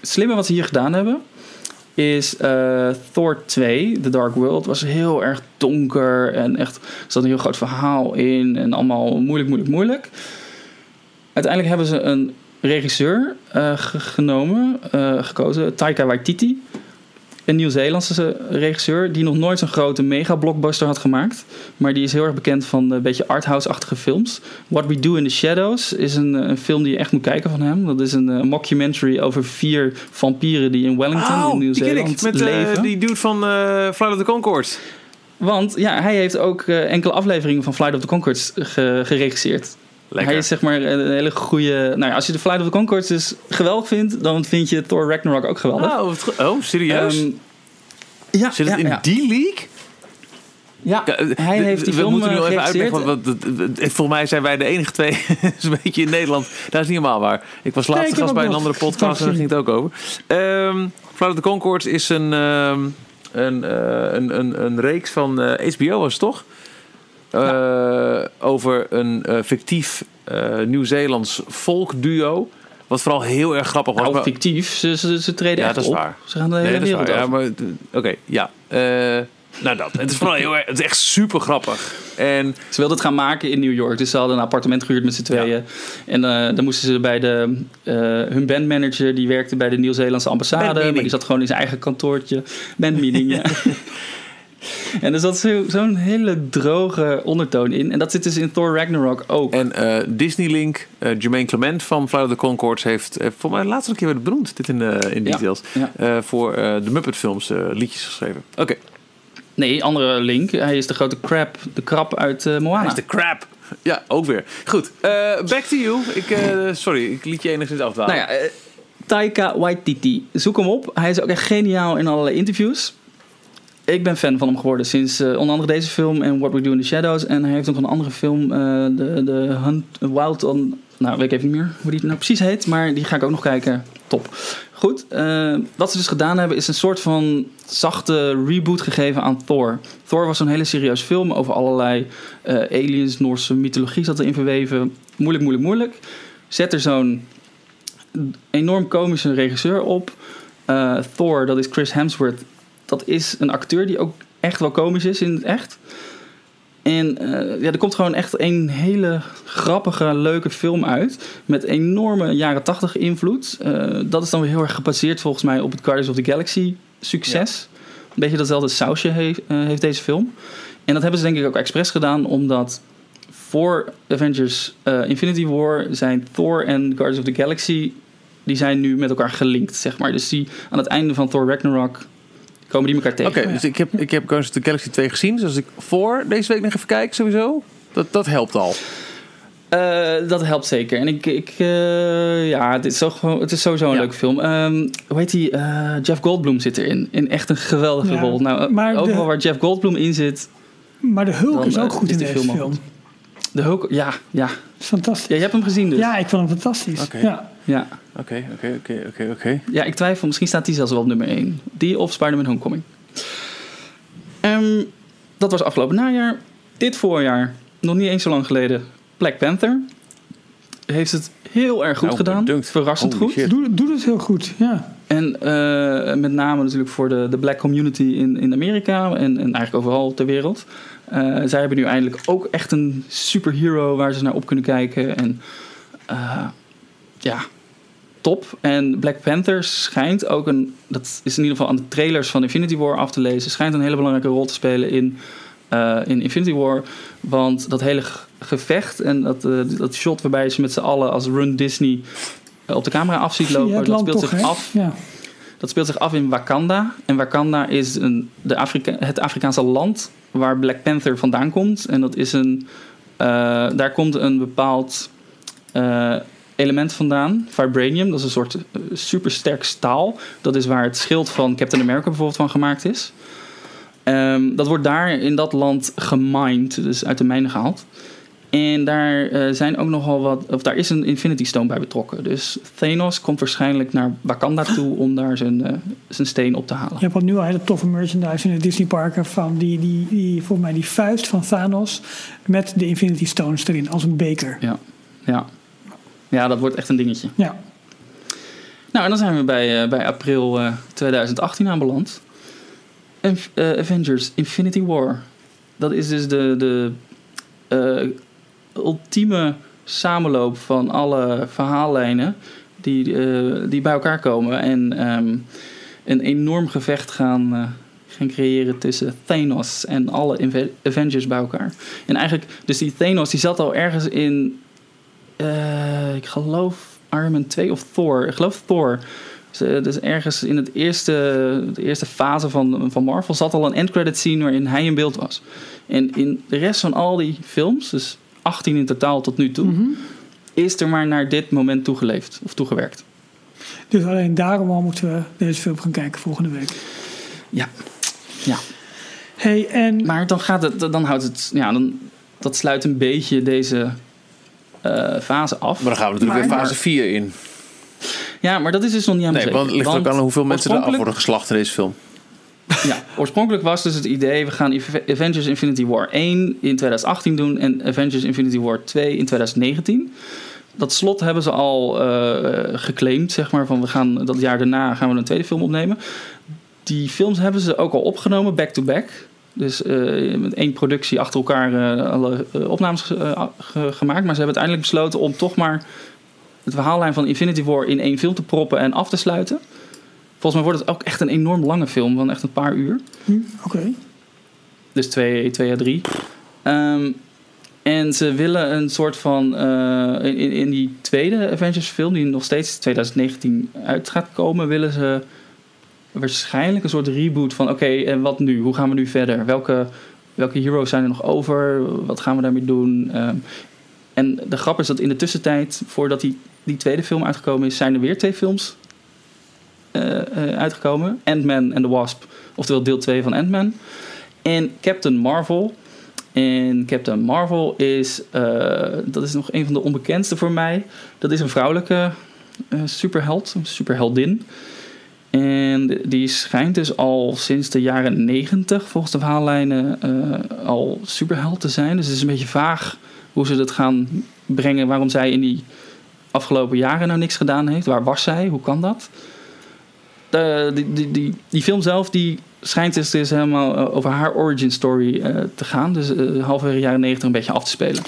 slimme wat ze hier gedaan hebben is uh, Thor 2, The Dark World, was heel erg donker en echt er zat een heel groot verhaal in en allemaal moeilijk, moeilijk, moeilijk. Uiteindelijk hebben ze een regisseur uh, genomen, uh, gekozen, Taika Waititi. Een Nieuw-Zeelandse regisseur die nog nooit zo'n grote mega-blockbuster had gemaakt. Maar die is heel erg bekend van een beetje arthouse-achtige films. What We Do in the Shadows is een, een, film die je echt moet kijken van hem. Dat is een, een mockumentary over vier vampieren die in Wellington oh, in Nieuw-Zeeland leven. Uh, die dude van uh, Flight of the Conchords. Want ja, hij heeft ook uh, enkele afleveringen van Flight of the Conchords ge geregisseerd. Lekker. Hij is zeg maar een hele goede. Nou ja, als je de Flight of the Conchords dus geweldig vindt, dan vind je Thor Ragnarok ook geweldig. Oh, oh serieus? Um, ja, Zit het ja, in ja. die league? Ja, hij heeft die we moeten nu uh, even uitleggen. Want, want, volgens mij zijn wij de enige twee. een beetje in Nederland. Dat is niet helemaal waar. Ik was laatst Nee, gast bij een andere podcast en daar ging het ook over. Um, Flight of the Conchords is een, um, een, uh, een, een, een reeks van uh, HBO, was het toch? Ja. Over een fictief Nieuw-Zeelands volkduo. Wat vooral heel erg grappig was. Nou, fictief. Ze, ze, ze treden ja, echt dat is op. waar. Ze gaan de hele nee, wereld ja, over. maar Oké, okay, ja. Uh, nou dat. Het is vooral heel erg... Het is echt super grappig. En... Ze wilden het gaan maken in New York. Dus ze hadden een appartement gehuurd met z'n tweeën. Ja. En uh, dan moesten ze bij de... Uh, hun bandmanager, die werkte bij de Nieuw-Zeelandse ambassade. Maar die zat gewoon in zijn eigen kantoortje. Bandmeeting, ja. En er zat zo'n zo hele droge ondertoon in. En dat zit dus in Thor Ragnarok ook. En uh, Disney Link, uh, Jermaine Clement van Flight of the Conchords heeft, heeft voor mij de laatste keer werd benoemd, dit in, in details, ja, ja. Voor de Muppet films liedjes geschreven. Oké. Okay. Nee, andere link. Hij is de grote crab, de krab uit Moana. Hij is de crab. Ja, ook weer. Goed, back to you. Ik, sorry, ik liet je enigszins afdwalen. Nou ja, Taika Waititi. Zoek hem op. Hij is ook echt geniaal in allerlei interviews ik ben fan van hem geworden sinds uh, onder andere deze film en What We Do in the Shadows. En hij heeft ook een andere film, uh, de, de Hunt, Wild on... Nou, weet ik even niet meer hoe die nou precies heet, maar die ga ik ook nog kijken. Top. Goed, uh, wat ze dus gedaan hebben is een soort van zachte reboot gegeven aan Thor. Thor was een hele serieus film over allerlei aliens, Noorse mythologie zat erin verweven. Moeilijk, moeilijk, moeilijk. Zet er zo'n enorm komische regisseur op. Thor, dat is Chris Hemsworth, dat is een acteur die ook echt wel komisch is in het echt. En uh, ja, er komt gewoon echt een hele grappige, leuke film uit. Met enorme jaren tachtig invloed. Uh, dat is dan weer heel erg gebaseerd volgens mij op het Guardians of the Galaxy succes. Ja. Een beetje datzelfde sausje heeft, uh, heeft deze film. En dat hebben ze denk ik ook expres gedaan, omdat voor Avengers Infinity War zijn Thor en Guardians of the Galaxy... die zijn nu met elkaar gelinkt, zeg maar. Dus die aan het einde van Thor Ragnarok komen die elkaar Oké, tegen. dus ik heb, ik heb Guardians of the Galaxy 2 gezien. Dus als ik voor deze week nog even kijk, sowieso. Dat, dat helpt al. Eh, dat helpt zeker. En ik, ik eh, ja, het is, zo, gewoon- het is sowieso een Ja. leuke film. Ehm, hoe heet die? Eh, Jeff Goldblum zit erin. In echt een geweldige Ja, rol. Nou, de- overal waar Jeff Goldblum in zit, Maar de Hulk Dan, is ook goed is in die deze film de Hulk, ja, ja. Fantastisch. Ja, je hebt hem gezien dus. Ja, ik vond hem fantastisch. Oké. Ja. Ja. Oké, oké, oké, oké, oké. Ja, ik twijfel. Misschien staat die zelfs wel op nummer 1. Die of Spider-Man Homecoming. Ehm, dat was afgelopen najaar. Dit voorjaar, nog niet eens zo lang geleden, Black Panther. Heeft het heel erg goed Nou, gedaan. bedankt. Verrassend Holy goed. shit. Doe, doe het heel goed. Ja. En eh, met name natuurlijk voor de, de black community in, in Amerika en, en eigenlijk overal ter wereld. Eh, zij hebben nu eindelijk ook echt een superhero waar ze naar op kunnen kijken. En eh, ja, top. En Black Panther schijnt ook een, dat is in ieder geval aan de trailers van Infinity War af te lezen, schijnt een hele belangrijke rol te spelen in, eh, in Infinity War. Want dat hele ge- gevecht en dat, eh, dat shot waarbij ze met z'n allen als Run Disney eh, op de camera af ziet Zie je lopen, dat speelt toch, zich af Ja. dat speelt zich af in Wakanda. En Wakanda is een, de Afrika, het Afrikaanse land waar Black Panther vandaan komt. En dat is een. daar komt een bepaald element vandaan. Vibranium, dat is een soort eh, supersterk staal. Dat is waar het schild van Captain America bijvoorbeeld van gemaakt is. Ehm, dat wordt daar in dat land gemined, dus uit de mijnen gehaald. En daar eh, zijn ook nogal wat, of daar is een Infinity Stone bij betrokken. Dus Thanos komt waarschijnlijk naar Wakanda toe om daar zijn, eh, zijn steen op te halen. Je hebt al nu al hele toffe merchandise in de Disney parken van die, die, die, volgens mij die vuist van Thanos met de Infinity Stones erin als een beker. Ja, ja. Ja dat wordt echt een dingetje. Ja. Nou, en dan zijn we bij, eh, bij april eh, 2018 aanbeland. En, eh, Avengers Infinity War. Dat is dus de, de eh, ultieme samenloop van alle verhaallijnen die, eh, die bij elkaar komen. En ehm, een enorm gevecht gaan, eh, gaan creëren tussen Thanos en alle Avengers bij elkaar. En eigenlijk, dus die Thanos die zat al ergens in, eh, ik geloof Iron Man 2 of Thor. Ik geloof Thor. Dus, eh, dus ergens in het eerste, de eerste fase van, van Marvel zat al een endcredit scene waarin hij in beeld was. En in de rest van al die films, dus 18 in totaal tot nu toe, Mhm. is er maar naar dit moment toegeleefd of toegewerkt. Dus alleen daarom al moeten we deze film gaan kijken volgende week. Ja. Ja. Hey, en Maar dan gaat het, dan houdt het, ja, dan, dat sluit een beetje deze fase af. Maar dan gaan we natuurlijk Maar- weer fase 4 in. Ja, maar dat is dus nog niet aan Nee, want het ligt ook aan hoeveel mensen er af worden geslacht in deze film. Ja, oorspronkelijk was dus het idee... we gaan Ave- Avengers Infinity War 1 in 2018 doen... en Avengers Infinity War 2 in 2019. Dat slot hebben ze al eh geclaimd, zeg maar... van we gaan dat jaar daarna gaan we een tweede film opnemen. Die films hebben ze ook al opgenomen, back-to-back... Dus eh, met één productie achter elkaar eh, alle eh, opnames ge- gemaakt. Maar ze hebben uiteindelijk besloten om toch maar het verhaallijn van Infinity War in één film te proppen en af te sluiten. Volgens mij wordt het ook echt een enorm lange film van echt een paar uur. hm, oké. Dus twee, twee à drie. Ehm, en ze willen een soort van. in, in die tweede Avengers film, die nog steeds 2019 uit gaat komen, willen ze waarschijnlijk een soort reboot van: oké, en wat nu? Hoe gaan we nu verder? Welke, welke heroes zijn er nog over? Wat gaan we daarmee doen? Ehm, en de grap is dat in de tussentijd, voordat die, die tweede film uitgekomen is, zijn er weer twee films eh, eh, uitgekomen: Ant-Man en the Wasp, oftewel deel 2 van Ant-Man. En Captain Marvel. En Captain Marvel is, eh, dat is nog een van de onbekendste voor mij. Dat is een vrouwelijke superheld, superheldin. En die schijnt dus al sinds de jaren 90, volgens de verhaallijnen, eh, al superheld te zijn. Dus het is een beetje vaag hoe ze dat gaan brengen. Waarom zij in die afgelopen jaren nou niks gedaan heeft. Waar was zij? Hoe kan dat? De, die, die, die, film zelf die schijnt dus, dus helemaal eh, over haar origin story eh, te gaan. Dus eh halverwege jaren 90 een beetje af te spelen.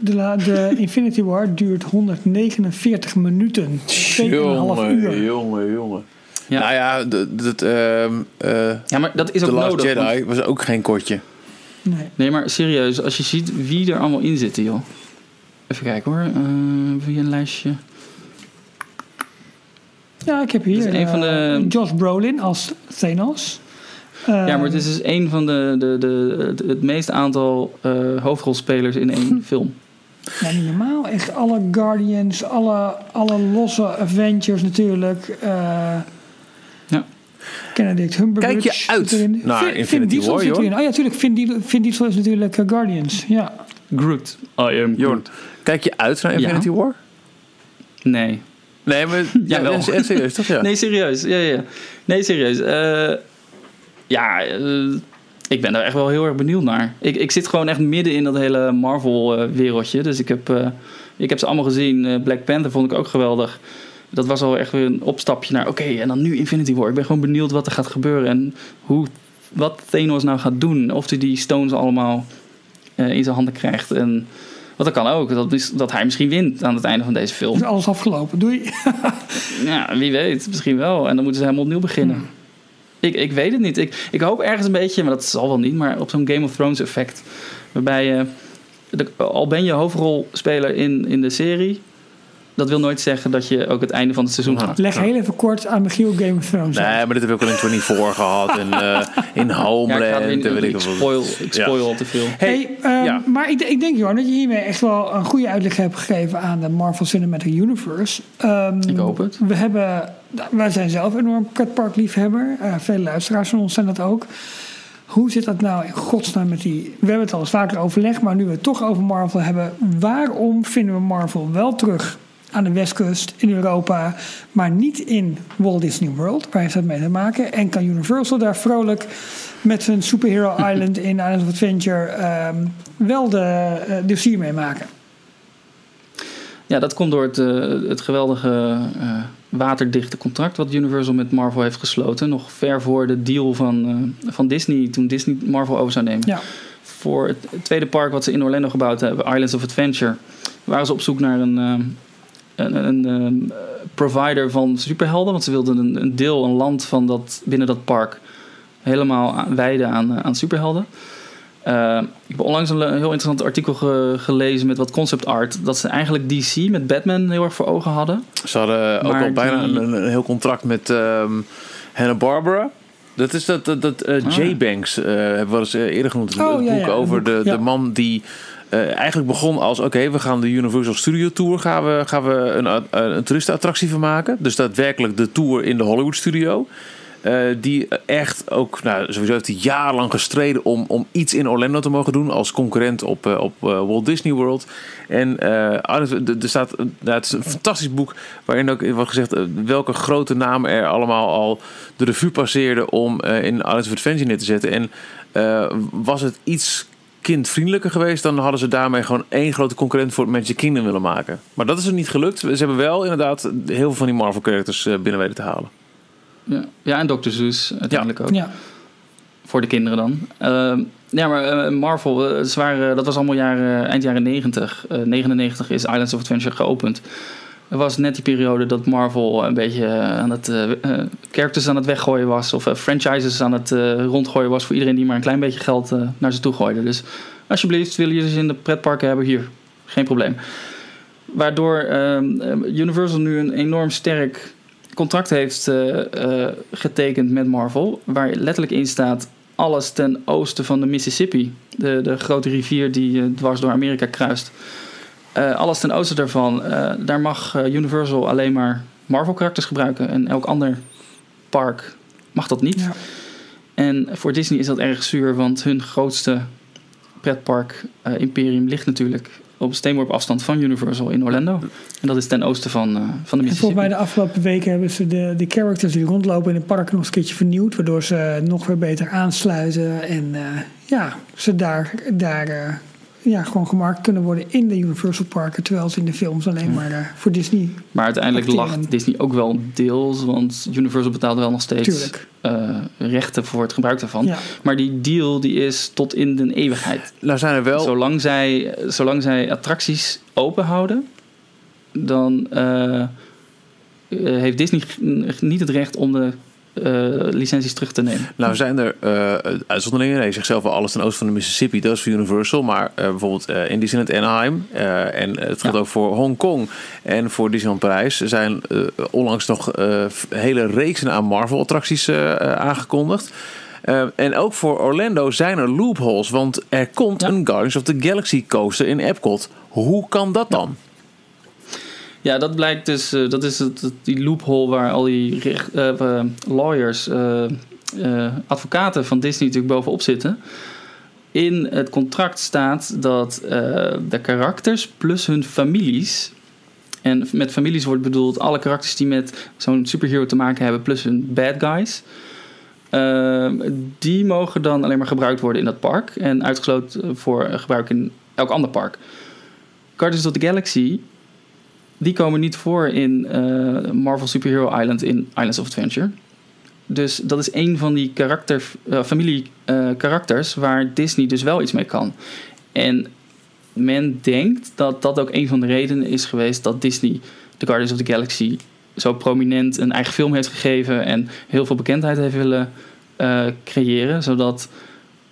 De, la- de Infinity War duurt 149 minuten. 2,5 uur. jongen, jongen. Ja. Nou ja, de- dat, ehm, eh, Ja, maar dat is ook The Last nodig. want- Jedi was ook geen kortje. Nee. Nee, maar serieus, als je ziet wie er allemaal in zitten, joh. Even kijken hoor. Eh via een lijstje. Ja, ik heb hier een van eh, de- Josh Brolin als Thanos. Eh, ja, maar het is dus een van de, de, de, het, het meeste aantal eh, hoofdrolspelers in één film. Ja, niet normaal. Echt alle Guardians, alle, alle losse Avengers natuurlijk. eh Ja. Benedict Cumberbatch. Kijk je uit erin. naar Vin- Infinity Diesel War, zit joh? erin. Oh ja, natuurlijk. Vin, Diesel- Vin Diesel is natuurlijk eh, Guardians. Ja. Groot. I am Jorn, kijk je uit naar Ja. Infinity War? Nee. Nee, maar ja, ja, serieus toch? Ja. Nee, serieus. Ja, ja. Nee, serieus. Eh, ja, eh, ik ben daar echt wel heel erg benieuwd naar. Ik, ik zit gewoon echt midden in dat hele Marvel-wereldje. dus ik heb, eh, ik heb ze allemaal gezien. Eh, Black Panther vond ik ook geweldig. Dat was al echt weer een opstapje naar... Oké, en dan nu Infinity War. Ik ben gewoon benieuwd wat er gaat gebeuren. En hoe, wat Thanos nou gaat doen. Of hij die stones allemaal eh, in zijn handen krijgt. En wat dat kan ook. Dat, is, dat hij misschien wint aan het einde van deze film. Is alles afgelopen. Doei. Ja, wie weet. Misschien wel. En dan moeten ze helemaal opnieuw beginnen. Ik, ik weet het niet. Ik, ik hoop ergens een beetje, maar dat zal wel niet, maar op zo'n Game of Thrones effect. Waarbij je, de- al ben je hoofdrolspeler in, in de serie, dat wil nooit zeggen dat je ook het einde van het seizoen Ja. gaat. Leg heel even kort aan Michiel Game of Thrones. Nee, uit. maar dit heb ik ook al in 24 gehad. En eh, in Ja, Homeland. ik, er en weer- weet ik ik, veel. spoil, ik Ja. spoil al te veel. Hey, ehm, ja. Maar ik, ik denk, Johan, dat je hiermee echt wel een goede uitleg hebt gegeven aan de Marvel Cinematic Universe. Ehm, Ik hoop het. We hebben, wij zijn zelf een enorm pretparkliefhebber. Eh vele luisteraars van ons zijn dat ook. Hoe zit dat nou in godsnaam met die... We hebben het al eens vaker overlegd, maar nu we het toch over Marvel hebben... waarom vinden we Marvel wel terug aan de westkust in Europa... maar niet in Walt Disney World? Waar heeft dat mee te maken? En kan Universal daar vrolijk met zijn Superhero Island in Islands of Adventure... ehm, wel de, eh, de sier mee maken? Ja, dat komt door het, eh, het geweldige eh, waterdichte contract wat Universal met Marvel heeft gesloten. Nog ver voor de deal van, eh, van Disney, toen Disney Marvel over zou nemen. Ja. Voor het tweede park wat ze in Orlando gebouwd hebben, Islands of Adventure, waren ze op zoek naar een, ehm, een, een ehm, provider van superhelden. Want ze wilden een, een deel, een land van dat, binnen dat park helemaal wijden aan, eh, aan superhelden. Eh, ik heb onlangs een, een heel interessant artikel ge- gelezen met wat concept art. Dat ze eigenlijk DC met Batman heel erg voor ogen hadden. Ze hadden ook Maar al bijna een, een heel contract met ehm Hanna-Barbera. Dat is dat, dat, dat eh, Ah. J-Banks, eh hebben we eens eh, eerder genoemd. Oh, het ja, boek ja, over boek, de, ja. de man die eh, eigenlijk begon als... Oké, we gaan de Universal Studio Tour gaan we, gaan we een, a- een toeristenattractie van maken. Dus daadwerkelijk de tour in de Hollywood Studio. Eh, die echt ook, nou, sowieso heeft hij jarenlang gestreden om, om iets in Orlando te mogen doen als concurrent op, eh, op Walt Disney World. En er staat, nou, het is een fantastisch boek waarin ook wordt gezegd welke grote namen er allemaal al de revue passeerden om in Islands Adventure neer te zetten. En was het iets kindvriendelijker geweest, dan hadden ze daarmee gewoon één grote concurrent voor het Magic Kingdom willen maken. Maar dat is er niet gelukt. Ze hebben wel inderdaad heel veel van die Marvel characters eh, binnen weten te halen. Ja, ja en Dr. Seuss uiteindelijk ook. Ja. Voor de kinderen dan. Ehm, ja, maar eh, Marvel, eh, dat was allemaal jaren, eind jaren 90. Eh 99 is Islands of Adventure geopend. Er was net die periode dat Marvel een beetje eh, aan het eh, eh, characters aan het weggooien was. Of eh, franchises aan het eh, rondgooien was voor iedereen die maar een klein beetje geld eh, naar ze toe gooide. Dus alsjeblieft, willen jullie ze in de pretparken hebben? Hier, geen probleem. Waardoor ehm, eh, Universal nu een enorm sterk contract heeft eh, eh, getekend met Marvel. Waar letterlijk in staat alles ten oosten van de Mississippi. De, de grote rivier die eh, dwars door Amerika kruist. Eh, alles ten oosten daarvan. eh, daar mag eh, Universal alleen maar Marvel karakters gebruiken. En elk ander park mag dat niet. Ja. En voor Disney is dat erg zuur. Want hun grootste pretpark eh, imperium ligt natuurlijk op steenworp afstand van Universal in Orlando. En dat is ten oosten van, van de En volgens Mississippi. mij de afgelopen weken hebben ze de, de characters die rondlopen in het park nog een keertje vernieuwd. Waardoor ze nog weer beter aansluiten. En ja, ze daar, daar ja, gewoon gemarkt kunnen worden in de Universal parken. Terwijl ze in de films alleen maar eh, voor Disney. Maar uiteindelijk acteren. lacht Disney ook wel deels, want Universal betaalde wel nog steeds eh, rechten voor het gebruik daarvan. Ja. Maar die deal die is tot in de eeuwigheid. Nou zijn er wel... Zolang, zij, zolang zij attracties open houden, dan eh, heeft Disney niet het recht om de licenties terug te nemen. Nou zijn er eh, uitzonderingen. Hij zegt zelf wel alles ten oosten van de Mississippi. Dat is voor Universal. Maar eh, bijvoorbeeld eh, in Disneyland Anaheim. eh, en het geldt Ja. ook voor Hongkong. En voor Disneyland Parijs zijn eh, onlangs nog eh, hele reeksen aan Marvel-attracties eh, eh, aangekondigd. Eh, en ook voor Orlando zijn er loopholes. Want er komt Ja. een Guardians of the Galaxy coaster in Epcot. Hoe kan dat dan? Ja, dat blijkt dus, eh, dat is het, die loophole waar al die eh, lawyers, eh, advocaten van Disney natuurlijk bovenop zitten. In het contract staat dat de karakters plus hun families, en met families wordt bedoeld alle karakters die met zo'n superhero te maken hebben, plus hun bad guys. die mogen dan alleen maar gebruikt worden in dat park en uitgesloten voor gebruik in elk ander park. Guardians of the Galaxy die komen niet voor in eh, Marvel Superhero Island in Islands of Adventure. Dus dat is een van die karakter, eh, familie eh, karakters waar Disney dus wel iets mee kan. En men denkt dat dat ook een van de redenen is geweest dat Disney de Guardians of the Galaxy zo prominent een eigen film heeft gegeven en heel veel bekendheid heeft willen creëren, zodat,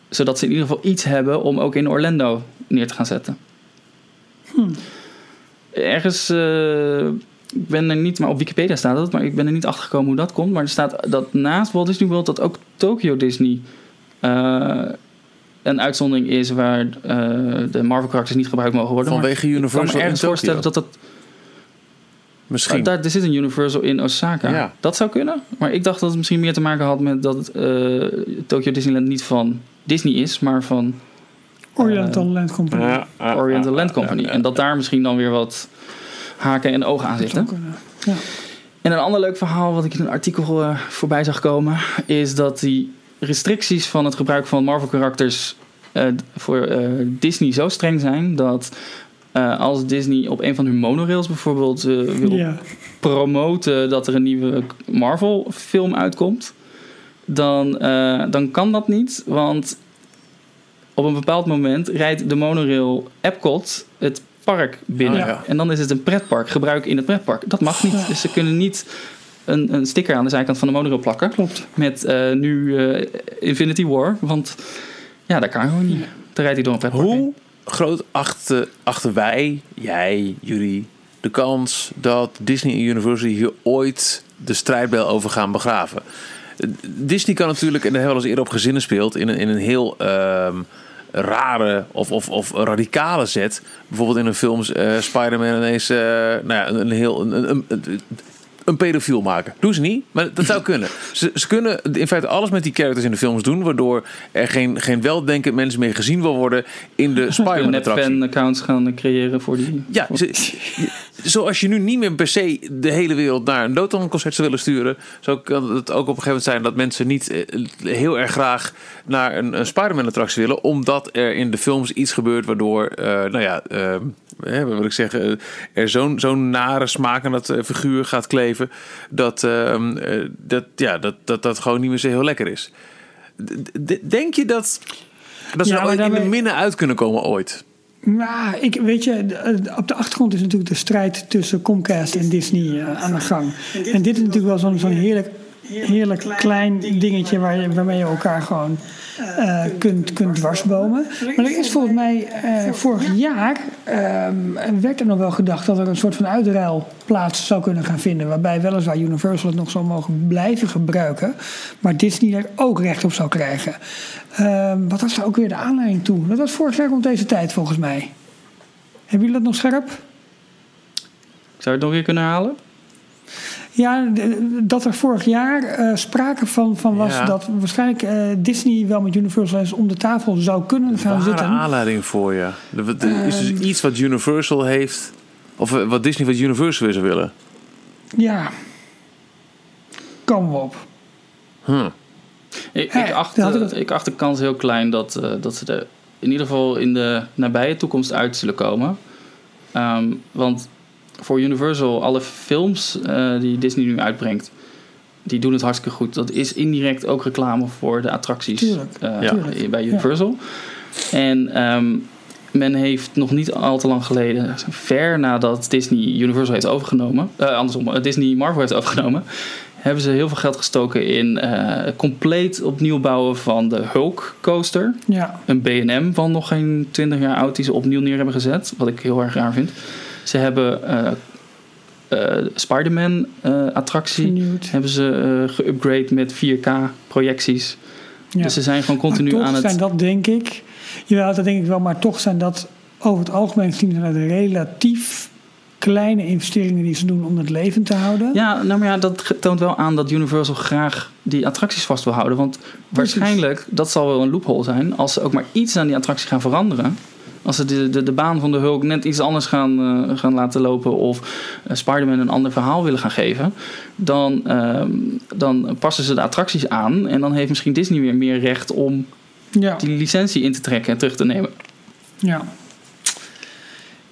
zodat ze in ieder geval iets hebben om ook in Orlando neer te gaan zetten. Ergens, eh, ik ben er niet, maar op Wikipedia staat het, maar ik ben er niet achter gekomen hoe dat komt. Maar er staat dat naast Walt Disney World dat ook Tokyo Disney eh, een uitzondering is waar eh, de Marvel karakters niet gebruikt mogen worden. Maar Vanwege ik kan Universal me ergens voorstellen dat dat Misschien. Ah, daar, er zit een Universal in Osaka. Ja. Dat zou kunnen. Maar ik dacht dat het misschien meer te maken had met dat eh Tokyo Disneyland niet van Disney is, maar van Oriental Land Company. Ja, Oriental Land Company. En dat daar misschien dan weer wat haken en ogen aan zitten. Ja. En een ander leuk verhaal wat ik in een artikel eh, voorbij zag komen, is dat die restricties van het gebruik van Marvel karakters eh, voor eh, Disney zo streng zijn dat eh, als Disney op een van hun monorails bijvoorbeeld eh, wil Ja. promoten dat er een nieuwe Marvel film uitkomt, dan, eh, dan kan dat niet. Want op een bepaald moment rijdt de monorail Epcot het park binnen. Ah, ja. En dan is het een pretpark, gebruik in het pretpark. Dat mag niet. Dus ze kunnen niet een, een sticker aan de zijkant van de monorail plakken. Klopt. Met eh, nu eh, Infinity War. Want ja, dat kan gewoon niet. Dan rijdt hij door een pretpark heen. Hoe groot achten, achten wij, jij, jullie, de kans dat Disney en Universal hier ooit de strijdbel over gaan begraven? Disney kan natuurlijk, en daar hebben we al eens eerder op gezinnen speelt, in een, in een heel ehm, rare of, of, of radicale zet. Bijvoorbeeld in een film eh Spider-Man ineens eh, nou ja, een, heel. Een, een pedofiel maken. Doen ze niet, maar dat zou kunnen. Ze, ze kunnen in feite alles met die characters in de films doen, waardoor er geen, geen weldenkend mensen meer gezien wil worden in de Kunnen Spider-Man-attractie. net-fan-accounts gaan creëren voor die... Ja, voor- ze- zoals je nu niet meer per se de hele wereld naar een Dotan-concert zou willen sturen, zo kan het ook op een gegeven moment zijn dat mensen niet eh, heel erg graag naar een, een Spider-Man-attractie willen, omdat er in de films iets gebeurt waardoor, eh, nou ja, eh, hè, wat wil ik zeggen, eh, er zo'n zo'n nare smaak aan dat eh, figuur gaat kleven, dat, ehm, eh, dat, ja, dat, dat dat gewoon niet meer zo heel lekker is. Denk je dat, dat ze Ja, er in de minnen uit kunnen komen ooit? Nou, ik, weet je, op de achtergrond is natuurlijk de strijd tussen Comcast en Disney aan de gang. En dit is natuurlijk wel zo'n zo'n heerlijk, heerlijk klein dingetje waar je, waarmee je elkaar gewoon eh, kunt, kunt dwarsbomen. Maar er is volgens mij eh, vorig jaar ehm, werd er nog wel gedacht dat er een soort van uitruil plaats zou kunnen gaan vinden. Waarbij weliswaar Universal het nog zou mogen blijven gebruiken. Maar Disney er ook recht op zou krijgen. Ehm, wat was daar ook weer de aanleiding toe? Dat was vorig jaar rond deze tijd volgens mij. Hebben jullie dat nog scherp? Zou je het nog weer kunnen herhalen? Ja, dat er vorig jaar eh, sprake van, van was Ja. dat waarschijnlijk eh, Disney wel met Universal eens om de tafel zou kunnen gaan Ware zitten. aanleiding voor je. Er is dus Ehm. iets wat Universal heeft. Of eh, wat Disney wat Universal weer zou willen. Ja. Komen we op. Hm. Ik, ik, acht, ik het- ik acht de kans heel klein dat, eh, dat ze er in ieder geval in de nabije toekomst uit zullen komen. Ehm, want voor Universal, alle films eh, die Disney nu uitbrengt, die doen het hartstikke goed. Dat is indirect ook reclame voor de attracties Tuurlijk, eh, Ja. tuurlijk. bij Universal. En ehm, men heeft nog niet al te lang geleden, ver nadat Disney Universal heeft overgenomen, eh, andersom, Disney Marvel heeft overgenomen, hebben ze heel veel geld gestoken in eh, compleet opnieuw bouwen van de Hulk coaster. Ja, Een B&M van nog geen 20 jaar oud die ze opnieuw neer hebben gezet. Wat ik heel erg raar vind. Ze hebben eh eh, Spider-Man eh, attractie. vernieuwd. Hebben ze eh geüpgrade met 4K projecties. Ja. Dus ze zijn gewoon continu toch aan het... zijn dat denk ik... Jawel, dat denk ik wel. Maar toch zijn dat over het algemeen gezien... zijn dat relatief kleine investeringen die ze doen om het levend te houden. Ja, nou maar ja, dat toont wel aan dat Universal graag die attracties vast wil houden. Want waarschijnlijk, dat zal wel een loophole zijn, als ze ook maar iets aan die attractie gaan veranderen. Als ze de, de, de baan van de Hulk net iets anders gaan, eh, gaan laten lopen of eh, Spider-Man een ander verhaal willen gaan geven, dan, ehm, dan passen ze de attracties aan en dan heeft misschien Disney weer meer recht om Ja. die licentie in te trekken en terug te nemen. Ja.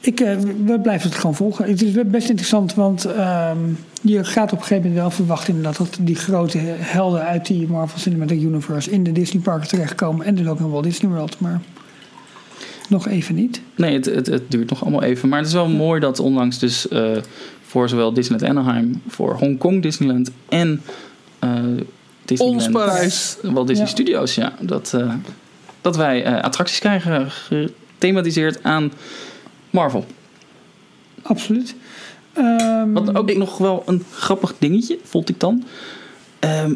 Ik, eh, we blijven het gewoon volgen. Het is best interessant, want ehm, je gaat op een gegeven moment wel verwachten inderdaad dat die grote helden uit die Marvel Cinematic Universe in de Disney parken terechtkomen en dus ook in Walt Disney World, maar nog even niet. Nee, het, het, het duurt nog allemaal even. Maar het is wel mooi dat onlangs dus eh, voor zowel Disneyland Anaheim, voor Hongkong Disneyland en Disneyland Ons Parijs. Walt Disney Ja. Studios, ja, dat, eh, dat wij attracties krijgen gethematiseerd aan Marvel. Absoluut. Ehm, Wat ook nog wel een grappig dingetje, vond ik dan. Ehm,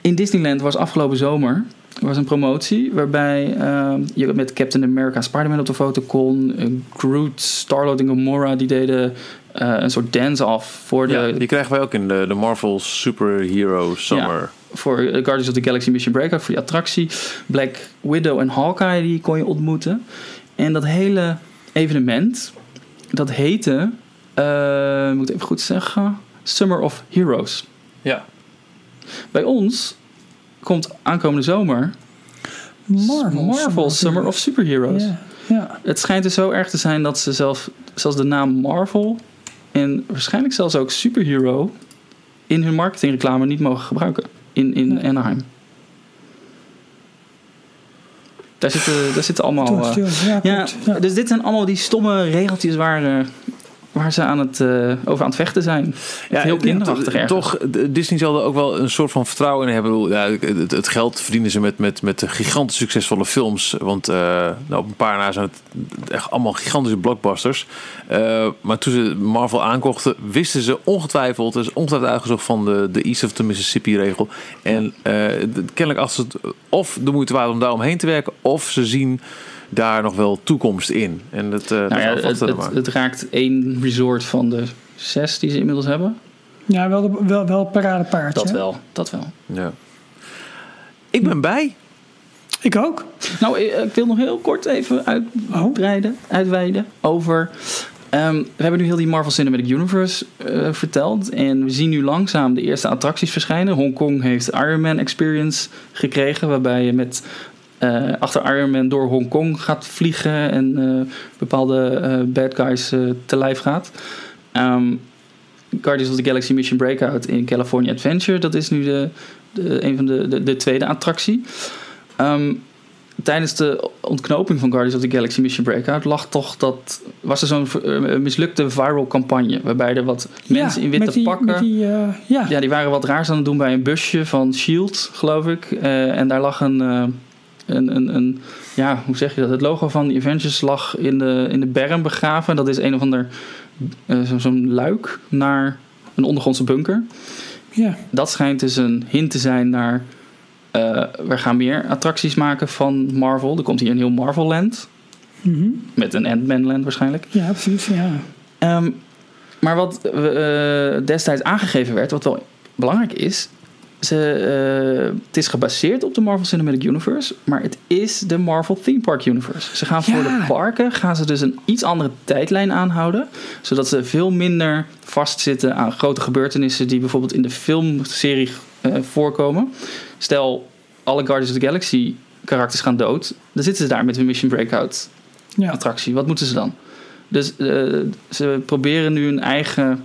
in Disneyland was afgelopen zomer er was een promotie waarbij ehm, je met Captain America Spider-Man op de foto kon. Eh, Groot, Star-Lord en Gamora die deden eh, een soort dance-off voor de, Ja, die krijgen wij ook in de, de Marvel Superhero Summer. voor eh, Guardians of the Galaxy Mission Breakout, voor die attractie. Black Widow en Hawkeye, die kon je ontmoeten. En dat hele evenement, dat heette, moet ik even goed zeggen, Summer of Heroes. Ja. Bij ons komt aankomende zomer Marvel, Marvel Summer of Superheroes. Ja, ja. Het schijnt dus zo erg te zijn dat ze zelf, zelfs de naam Marvel en waarschijnlijk zelfs ook superhero in hun marketingreclame niet mogen gebruiken in, in Nee. Anaheim. Daar zitten, daar zitten allemaal. Eh. Ja. dus dit zijn allemaal die stomme regeltjes waar, eh, waar ze aan het, eh, over aan het vechten zijn. Ja, heel ja, kinderachtig toch, ergens. toch, de- Disney zal er ook wel een soort van vertrouwen in hebben. Ja, het, het geld verdienen ze met, met, met gigantisch succesvolle films. Want eh, nou, op een paar na zijn het echt allemaal gigantische blockbusters. Eh, maar toen ze Marvel aankochten, wisten ze ongetwijfeld, dus ongetwijfeld uitgezocht van de, de East of the Mississippi regel. En eh, kennelijk als het of de moeite waard om daar omheen te werken, of ze zien daar nog wel toekomst in. En dat, eh Nou dat ja, het, het, maar. het raakt één resort van de zes die ze inmiddels hebben. Ja, wel, de- wel, wel paradepaardje. Dat hè? wel, dat wel. Ja. Ik ben bij. Ik ook. Nou, ik ik wil nog heel kort even uitbreiden, uitweiden over. ehm, we hebben nu heel die Marvel Cinematic Universe eh, verteld. En we zien nu langzaam de eerste attracties verschijnen. Hongkong heeft Iron Man Experience gekregen. Waarbij je met, eh, achter Iron Man door Hongkong gaat vliegen. En eh, bepaalde eh, bad guys te lijf gaat. Ehm, Guardians of the Galaxy Mission Breakout in California Adventure. Dat is nu de, de, een van de, de, de tweede attractie. Ehm, tijdens de ontknoping van Guardians of the Galaxy Mission Breakout lag toch dat was er zo'n mislukte viral campagne waarbij er wat mensen in witte die, pakken Met die, ja. ja die waren wat raars aan het doen bij een busje van Shield geloof ik en daar lag een, een, een, een ja hoe zeg je dat het logo van de Avengers lag in de in de berm begraven dat is een of ander eh, zo- zo'n luik naar een ondergrondse bunker ja. dat schijnt dus een hint te zijn naar. eh, we gaan meer attracties maken van Marvel. Er komt hier een heel Marvel Land. Mhm. Met een Ant-Man Land waarschijnlijk. ja, precies. Ja. Ehm, maar wat eh, destijds aangegeven werd, wat wel belangrijk is. Ze, eh, het is gebaseerd op de Marvel Cinematic Universe, maar het is de Marvel Theme Park Universe. Ze gaan voor de parken gaan ze dus een iets andere tijdlijn aanhouden, zodat ze veel minder vastzitten aan grote gebeurtenissen die bijvoorbeeld in de filmserie eh, voorkomen. Stel, alle Guardians of the Galaxy karakters gaan dood, dan zitten ze daar met hun Mission Breakout Ja. attractie. Wat moeten ze dan? Dus eh, ze proberen nu een eigen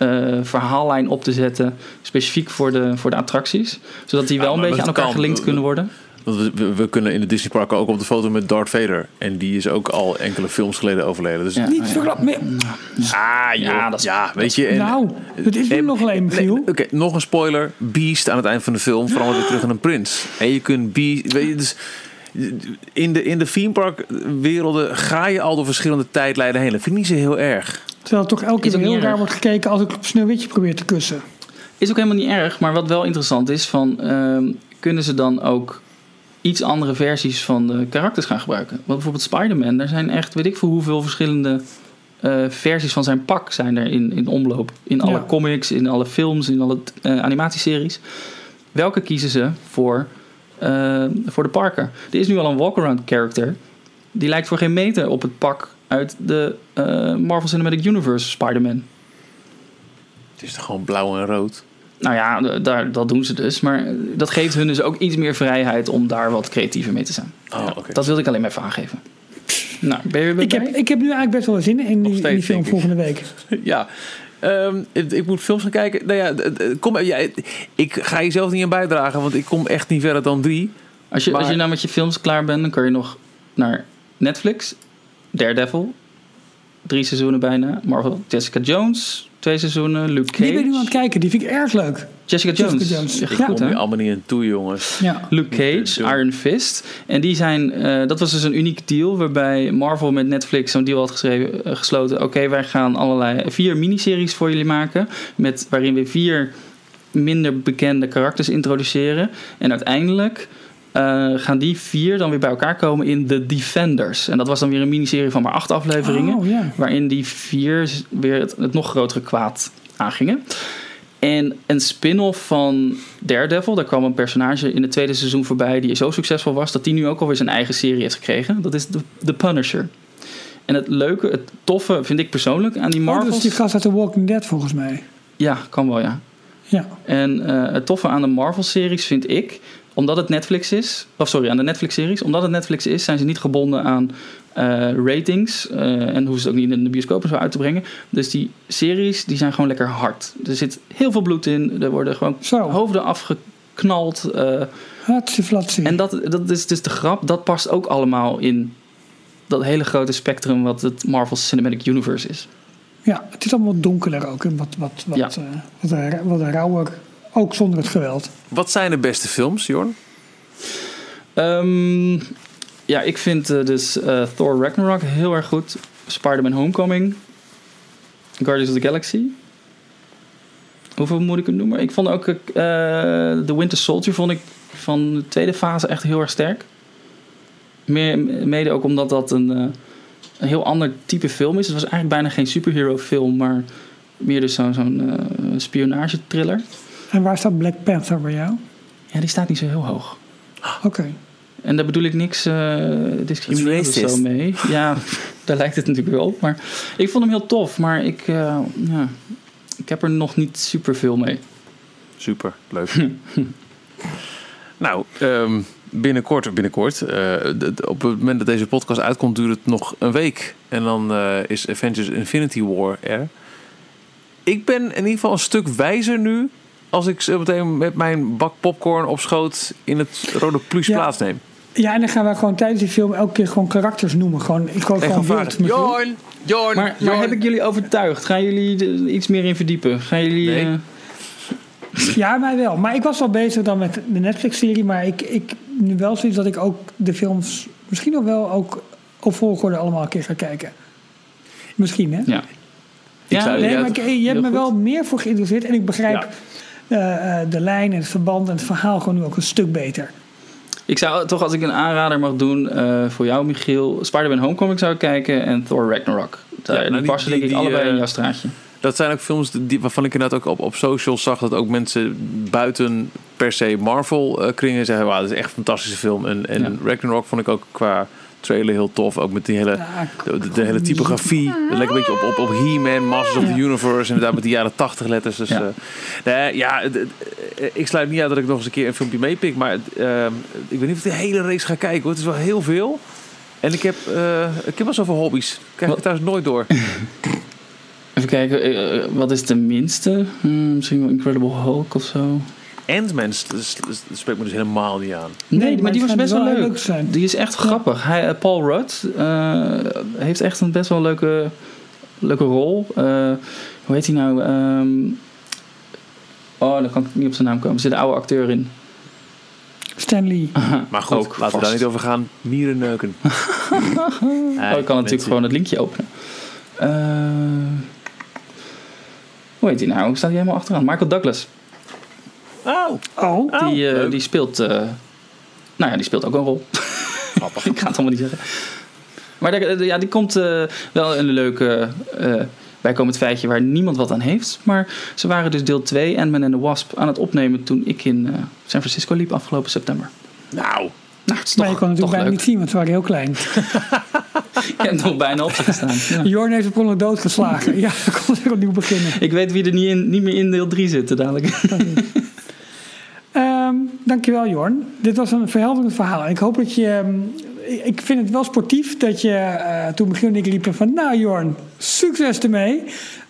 eh, verhaallijn op te zetten, specifiek voor de, voor de attracties, zodat die Ja, wel een beetje aan elkaar kan. gelinkt kunnen worden. Want we, we, we kunnen in de Disney parken ook op de foto met Darth Vader. En die is ook al enkele films geleden overleden. Dus Ja. Niet verklapt meer. Ah, joh. Ja, dat is- ja, weet je. En, nou, het is nu en- nog alleen, Nee, Michiel. Oké, nog een spoiler. Beast aan het eind van de film verandert weer terug in een prins. En je kunt Beast... Weet je, dus in de, in de theme park werelden ga je al door verschillende tijdlijnen heen. Dat vind ik niet zo heel erg. Terwijl het toch elke keer heel raar wordt gekeken als ik op Sneeuwwitje probeer te kussen. Is ook helemaal niet erg, maar wat wel interessant is, van, ehm, kunnen ze dan ook iets andere versies van de karakters gaan gebruiken? Want bijvoorbeeld Spider-Man, daar zijn echt, weet ik veel hoeveel verschillende eh, versies van zijn pak zijn er in, in omloop. In alle Ja. comics, in alle films, in alle eh, animatieseries. Welke kiezen ze voor, eh, voor de Parker? Er is nu al een walk-around character. Die lijkt voor geen meter op het pak uit de eh, Marvel Cinematic Universe Spider-Man. Het is toch gewoon blauw en rood. Nou ja, daar, dat doen ze dus. Maar dat geeft hun dus ook iets meer vrijheid om daar wat creatiever mee te zijn. Oh, oké. Dat wilde ik alleen maar even aangeven. Nou, ben je weer Ik heb, ik heb nu eigenlijk best wel zin in die, in die film volgende week. Ja. Ehm, ik, ik moet films gaan kijken. Nou ja, kom, ja, ik ga je zelf niet aan bijdragen, want ik kom echt niet verder dan drie. Als je, als je nou met je films klaar bent, dan kun je nog naar Netflix, Daredevil, drie seizoenen bijna, Marvel, Jessica Jones, twee seizoenen, Luke Cage. Die ben ik nu aan het kijken, die vind ik erg leuk. Jessica Jones. Jessica Jones. Ik Ja. kom hier allemaal niet aan toe, jongens. Ja. Luke Cage. Iron Fist. En die zijn, eh, dat was dus een unieke deal waarbij Marvel met Netflix zo'n deal had geschreven, eh, gesloten. Oké, wij gaan allerlei vier miniseries voor jullie maken. Met, waarin we vier minder bekende karakters introduceren. En uiteindelijk eh, gaan die vier dan weer bij elkaar komen in The Defenders. En dat was dan weer een miniserie van maar acht afleveringen. Oh. Waarin die vier weer het, het nog grotere kwaad aangingen. En een spin-off van Daredevil, daar kwam een personage in het tweede seizoen voorbij die zo succesvol was dat die nu ook alweer zijn eigen serie heeft gekregen. Dat is The, The Punisher. En het leuke, het toffe vind ik persoonlijk aan die Oh, dat Marvels. is die gast uit The Walking Dead volgens mij. Ja, kan wel ja. Ja. En eh, het toffe aan de Marvel-series vind ik, omdat het Netflix is, of sorry, aan de Netflix-series, omdat het Netflix is, zijn ze niet gebonden aan eh, ratings eh, en hoeven ze ook niet in de bioscoop zo uit te brengen. Dus die series, die zijn gewoon lekker hard. Er zit heel veel bloed in, er worden gewoon Zo, hoofden afgeknald. hatsie flatsie. en dat, dat is dus de grap, dat past ook allemaal in dat hele grote spectrum wat het Marvel Cinematic Universe is. Ja, het is allemaal wat donkerder ook en wat, wat, wat, Ja. wat, wat rauwer. Ook zonder het geweld. Wat zijn de beste films, Jorn? Ehm, ja, ik vind eh, dus eh, Thor Ragnarok heel erg goed. Spider-Man Homecoming. Guardians of the Galaxy. Hoeveel moet ik het noemen? Ik vond ook eh The Winter Soldier vond ik van de tweede fase echt heel erg sterk. Meer, mede ook omdat dat een, eh, een heel ander type film is. Het was eigenlijk bijna geen superhero film, maar meer dus zo'n zo'n eh, spionagetriller. En waar staat Black Panther bij jou? Ja, die staat niet zo heel hoog. Oké. En daar bedoel ik niks uh, discriminerend of zo mee. Ja, daar lijkt het natuurlijk wel op. Maar ik vond hem heel tof. Maar ik, eh, ja, ik heb er nog niet super veel mee. Super, leuk. nou, ehm, binnenkort, binnenkort eh, op het moment dat deze podcast uitkomt, duurt het nog een week. En dan eh, is Avengers Infinity War er. Ik ben in ieder geval een stuk wijzer nu. Als ik zo meteen met mijn bak popcorn op schoot in het Rode Plus Ja. plaatsneem. Ja, en dan gaan we gewoon tijdens die film elke keer gewoon karakters noemen. Gewoon, ik gewoon gewoon wild. Jorn, Jorn, Maar, maar Jorn. heb ik jullie overtuigd? Gaan jullie er iets meer in verdiepen? Gaan jullie... Nee. eh, Ja, mij wel. Maar ik was wel bezig dan met de Netflix-serie. Maar ik, ik nu wel zoiets dat ik ook de films misschien nog wel ook op volgorde allemaal een keer ga kijken. Misschien, hè? ja. Ik Ja, Nee, maar ik- je hebt me goed. wel meer voor geïnteresseerd. En ik begrijp Ja. Eh, eh, de lijn en het verband en het verhaal gewoon nu ook een stuk beter. Ik zou toch, als ik een aanrader mag doen eh, voor jou, Michiel... Spider-Man Homecoming zou ik kijken en Thor Ragnarok. Daar, Ja, nou, die passen die- denk ik die, allebei in jouw straatje. Dat zijn ook films die, waarvan ik inderdaad ook op, op socials zag dat ook mensen buiten per se Marvel eh, kringen zeggen: Wauw, dat is echt een fantastische film. En, en Ja. Ragnarok vond ik ook qua trailer heel tof. Ook met die hele, Ja, de, de- de hele typografie. Het lijkt een beetje op, op, op He-Man, Masters of Ja. the Universe. Inderdaad, met die jaren 80 letters. Dus, Ja. ja, nee, ja het- het- eh, ik sluit niet uit dat ik nog eens een keer een filmpje meepik. Maar eh, ik weet niet of ik de hele race ga kijken hoor. Het is wel heel veel. En ik heb, eh, ik heb wel zoveel hobby's. Ik krijg ik Wat? thuis nooit door. Even kijken, eh, eh, wat is de minste? Hmm, misschien wel Incredible Hulk of zo. Ant-Man spreekt me dus helemaal niet aan. Nee, Nee, maar, maar die was best wel wel leuk. leuk. Die is echt grappig. Hij, eh, Paul Rudd eh, heeft echt een best wel leuke, leuke rol. Eh, hoe heet hij nou? Ehm, oh, dan kan ik niet op zijn naam komen. Er zit een oude acteur in. Stanley. Maar goed, Ook laten we daar niet over gaan. Mieren neuken. Oh, ik kan natuurlijk gewoon het linkje openen. Eh, hoe heet hij nou? Hoe staat hij helemaal achteraan? Michael Douglas. Oh, Oh, Oh, die, eh, die speelt... eh, nou ja, die speelt ook een rol. ik ga het allemaal niet zeggen. Maar daar- ja, die komt eh, wel een leuke... eh bijkomend feitje waar niemand wat aan heeft. Maar ze waren dus deel 2, Ant-Man en the Wasp, aan het opnemen toen ik in eh, San Francisco liep afgelopen september. nou. Nou, het is maar toch, je kon natuurlijk toch bijna leuk. niet zien, want ze waren heel klein. Ik heb nog bijna op zitten staan. Ja. Jorn heeft op ongeluk doodgeslagen. ja, dan kon ze opnieuw beginnen. Ik weet wie er niet, in, niet meer in deel 3 zitten dadelijk. Ehm, dankjewel Jorn. Dit was een verhelderend verhaal. Ik hoop dat je... ehm, ik- vind het wel sportief dat je eh, toen Michiel en ik liepen van... Nou Jorn, succes ermee.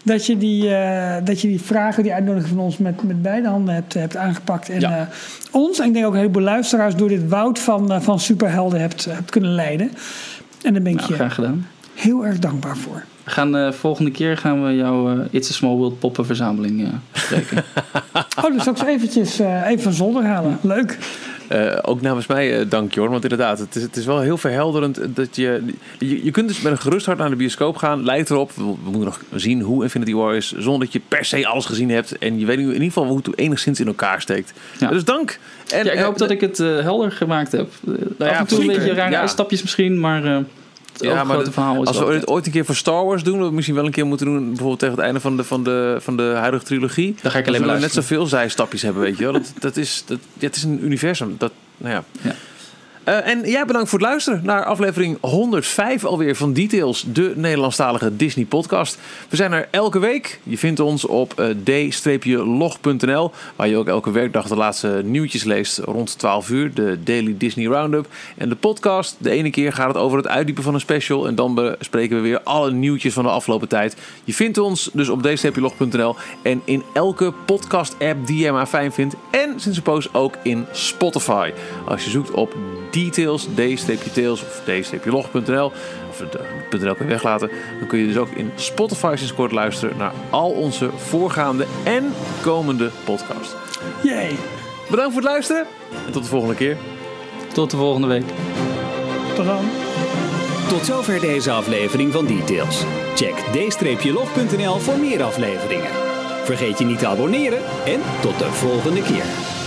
Dat je die, eh, dat je die vragen, die uitnodiging van ons met, met beide handen hebt, hebt aangepakt. En Ja. eh, ons, en ik denk ook een heleboel luisteraars... door dit woud van, van superhelden hebt, hebt kunnen leiden. En daar ben ik Nou, je graag gedaan. Heel erg dankbaar voor. We gaan, eh, volgende keer gaan we jouw eh, It's a Small World poppenverzameling eh bespreken. Oh, dus ook eens eventjes eh, even van zolder halen. Leuk. Eh, ook namens mij eh, dank Jorn, want inderdaad, het is, het is wel heel verhelderend dat je, je... Je kunt dus met een gerust hart naar de bioscoop gaan. Lijkt erop, we, we moeten nog zien hoe Infinity War is... zonder dat je per se alles gezien hebt. En je weet in ieder geval hoe het enigszins in elkaar steekt. Ja. Dus dank. En, ja, ik hoop dat ik het eh, helder gemaakt heb. Ja, af en toe een beetje rare Ja. uitstapjes misschien, maar eh Ja, maar overgrote dat- verhaal is Als we het ooit een keer voor Star Wars doen, wat we misschien wel een keer moeten doen, bijvoorbeeld tegen het einde van de, van de, van de huidige trilogie. Dan ga ik alleen maar zullen we net zoveel zijstapjes hebben, weet je wel. Dat, dat is, dat, ja, het is een universum. Dat, nou ja. Ja. Eh, en jij bedankt voor het luisteren naar aflevering 105 alweer van Details, de Nederlandstalige Disney podcast. We zijn er elke week. Je vindt ons op eh, d-log.nl, waar je ook elke werkdag de laatste nieuwtjes leest rond 12 uur, de Daily Disney Roundup. En de podcast, de ene keer gaat het over het uitdiepen van een special en dan bespreken we weer alle nieuwtjes van de afgelopen tijd. Je vindt ons dus op d-log.nl en in elke podcast app die je maar fijn vindt en sinds een poos ook in Spotify. Als je zoekt op details, d-tails of d-log.nl of het eh, .nl kun je weglaten, dan kun je dus ook in Spotify sinds kort luisteren naar al onze voorgaande en komende podcasts. Jee. Bedankt voor het luisteren en tot de volgende keer. Tot de volgende week. Tot dan. Tot zover deze aflevering van Details. Check d-log.nl voor meer afleveringen. Vergeet je niet te abonneren en tot de volgende keer.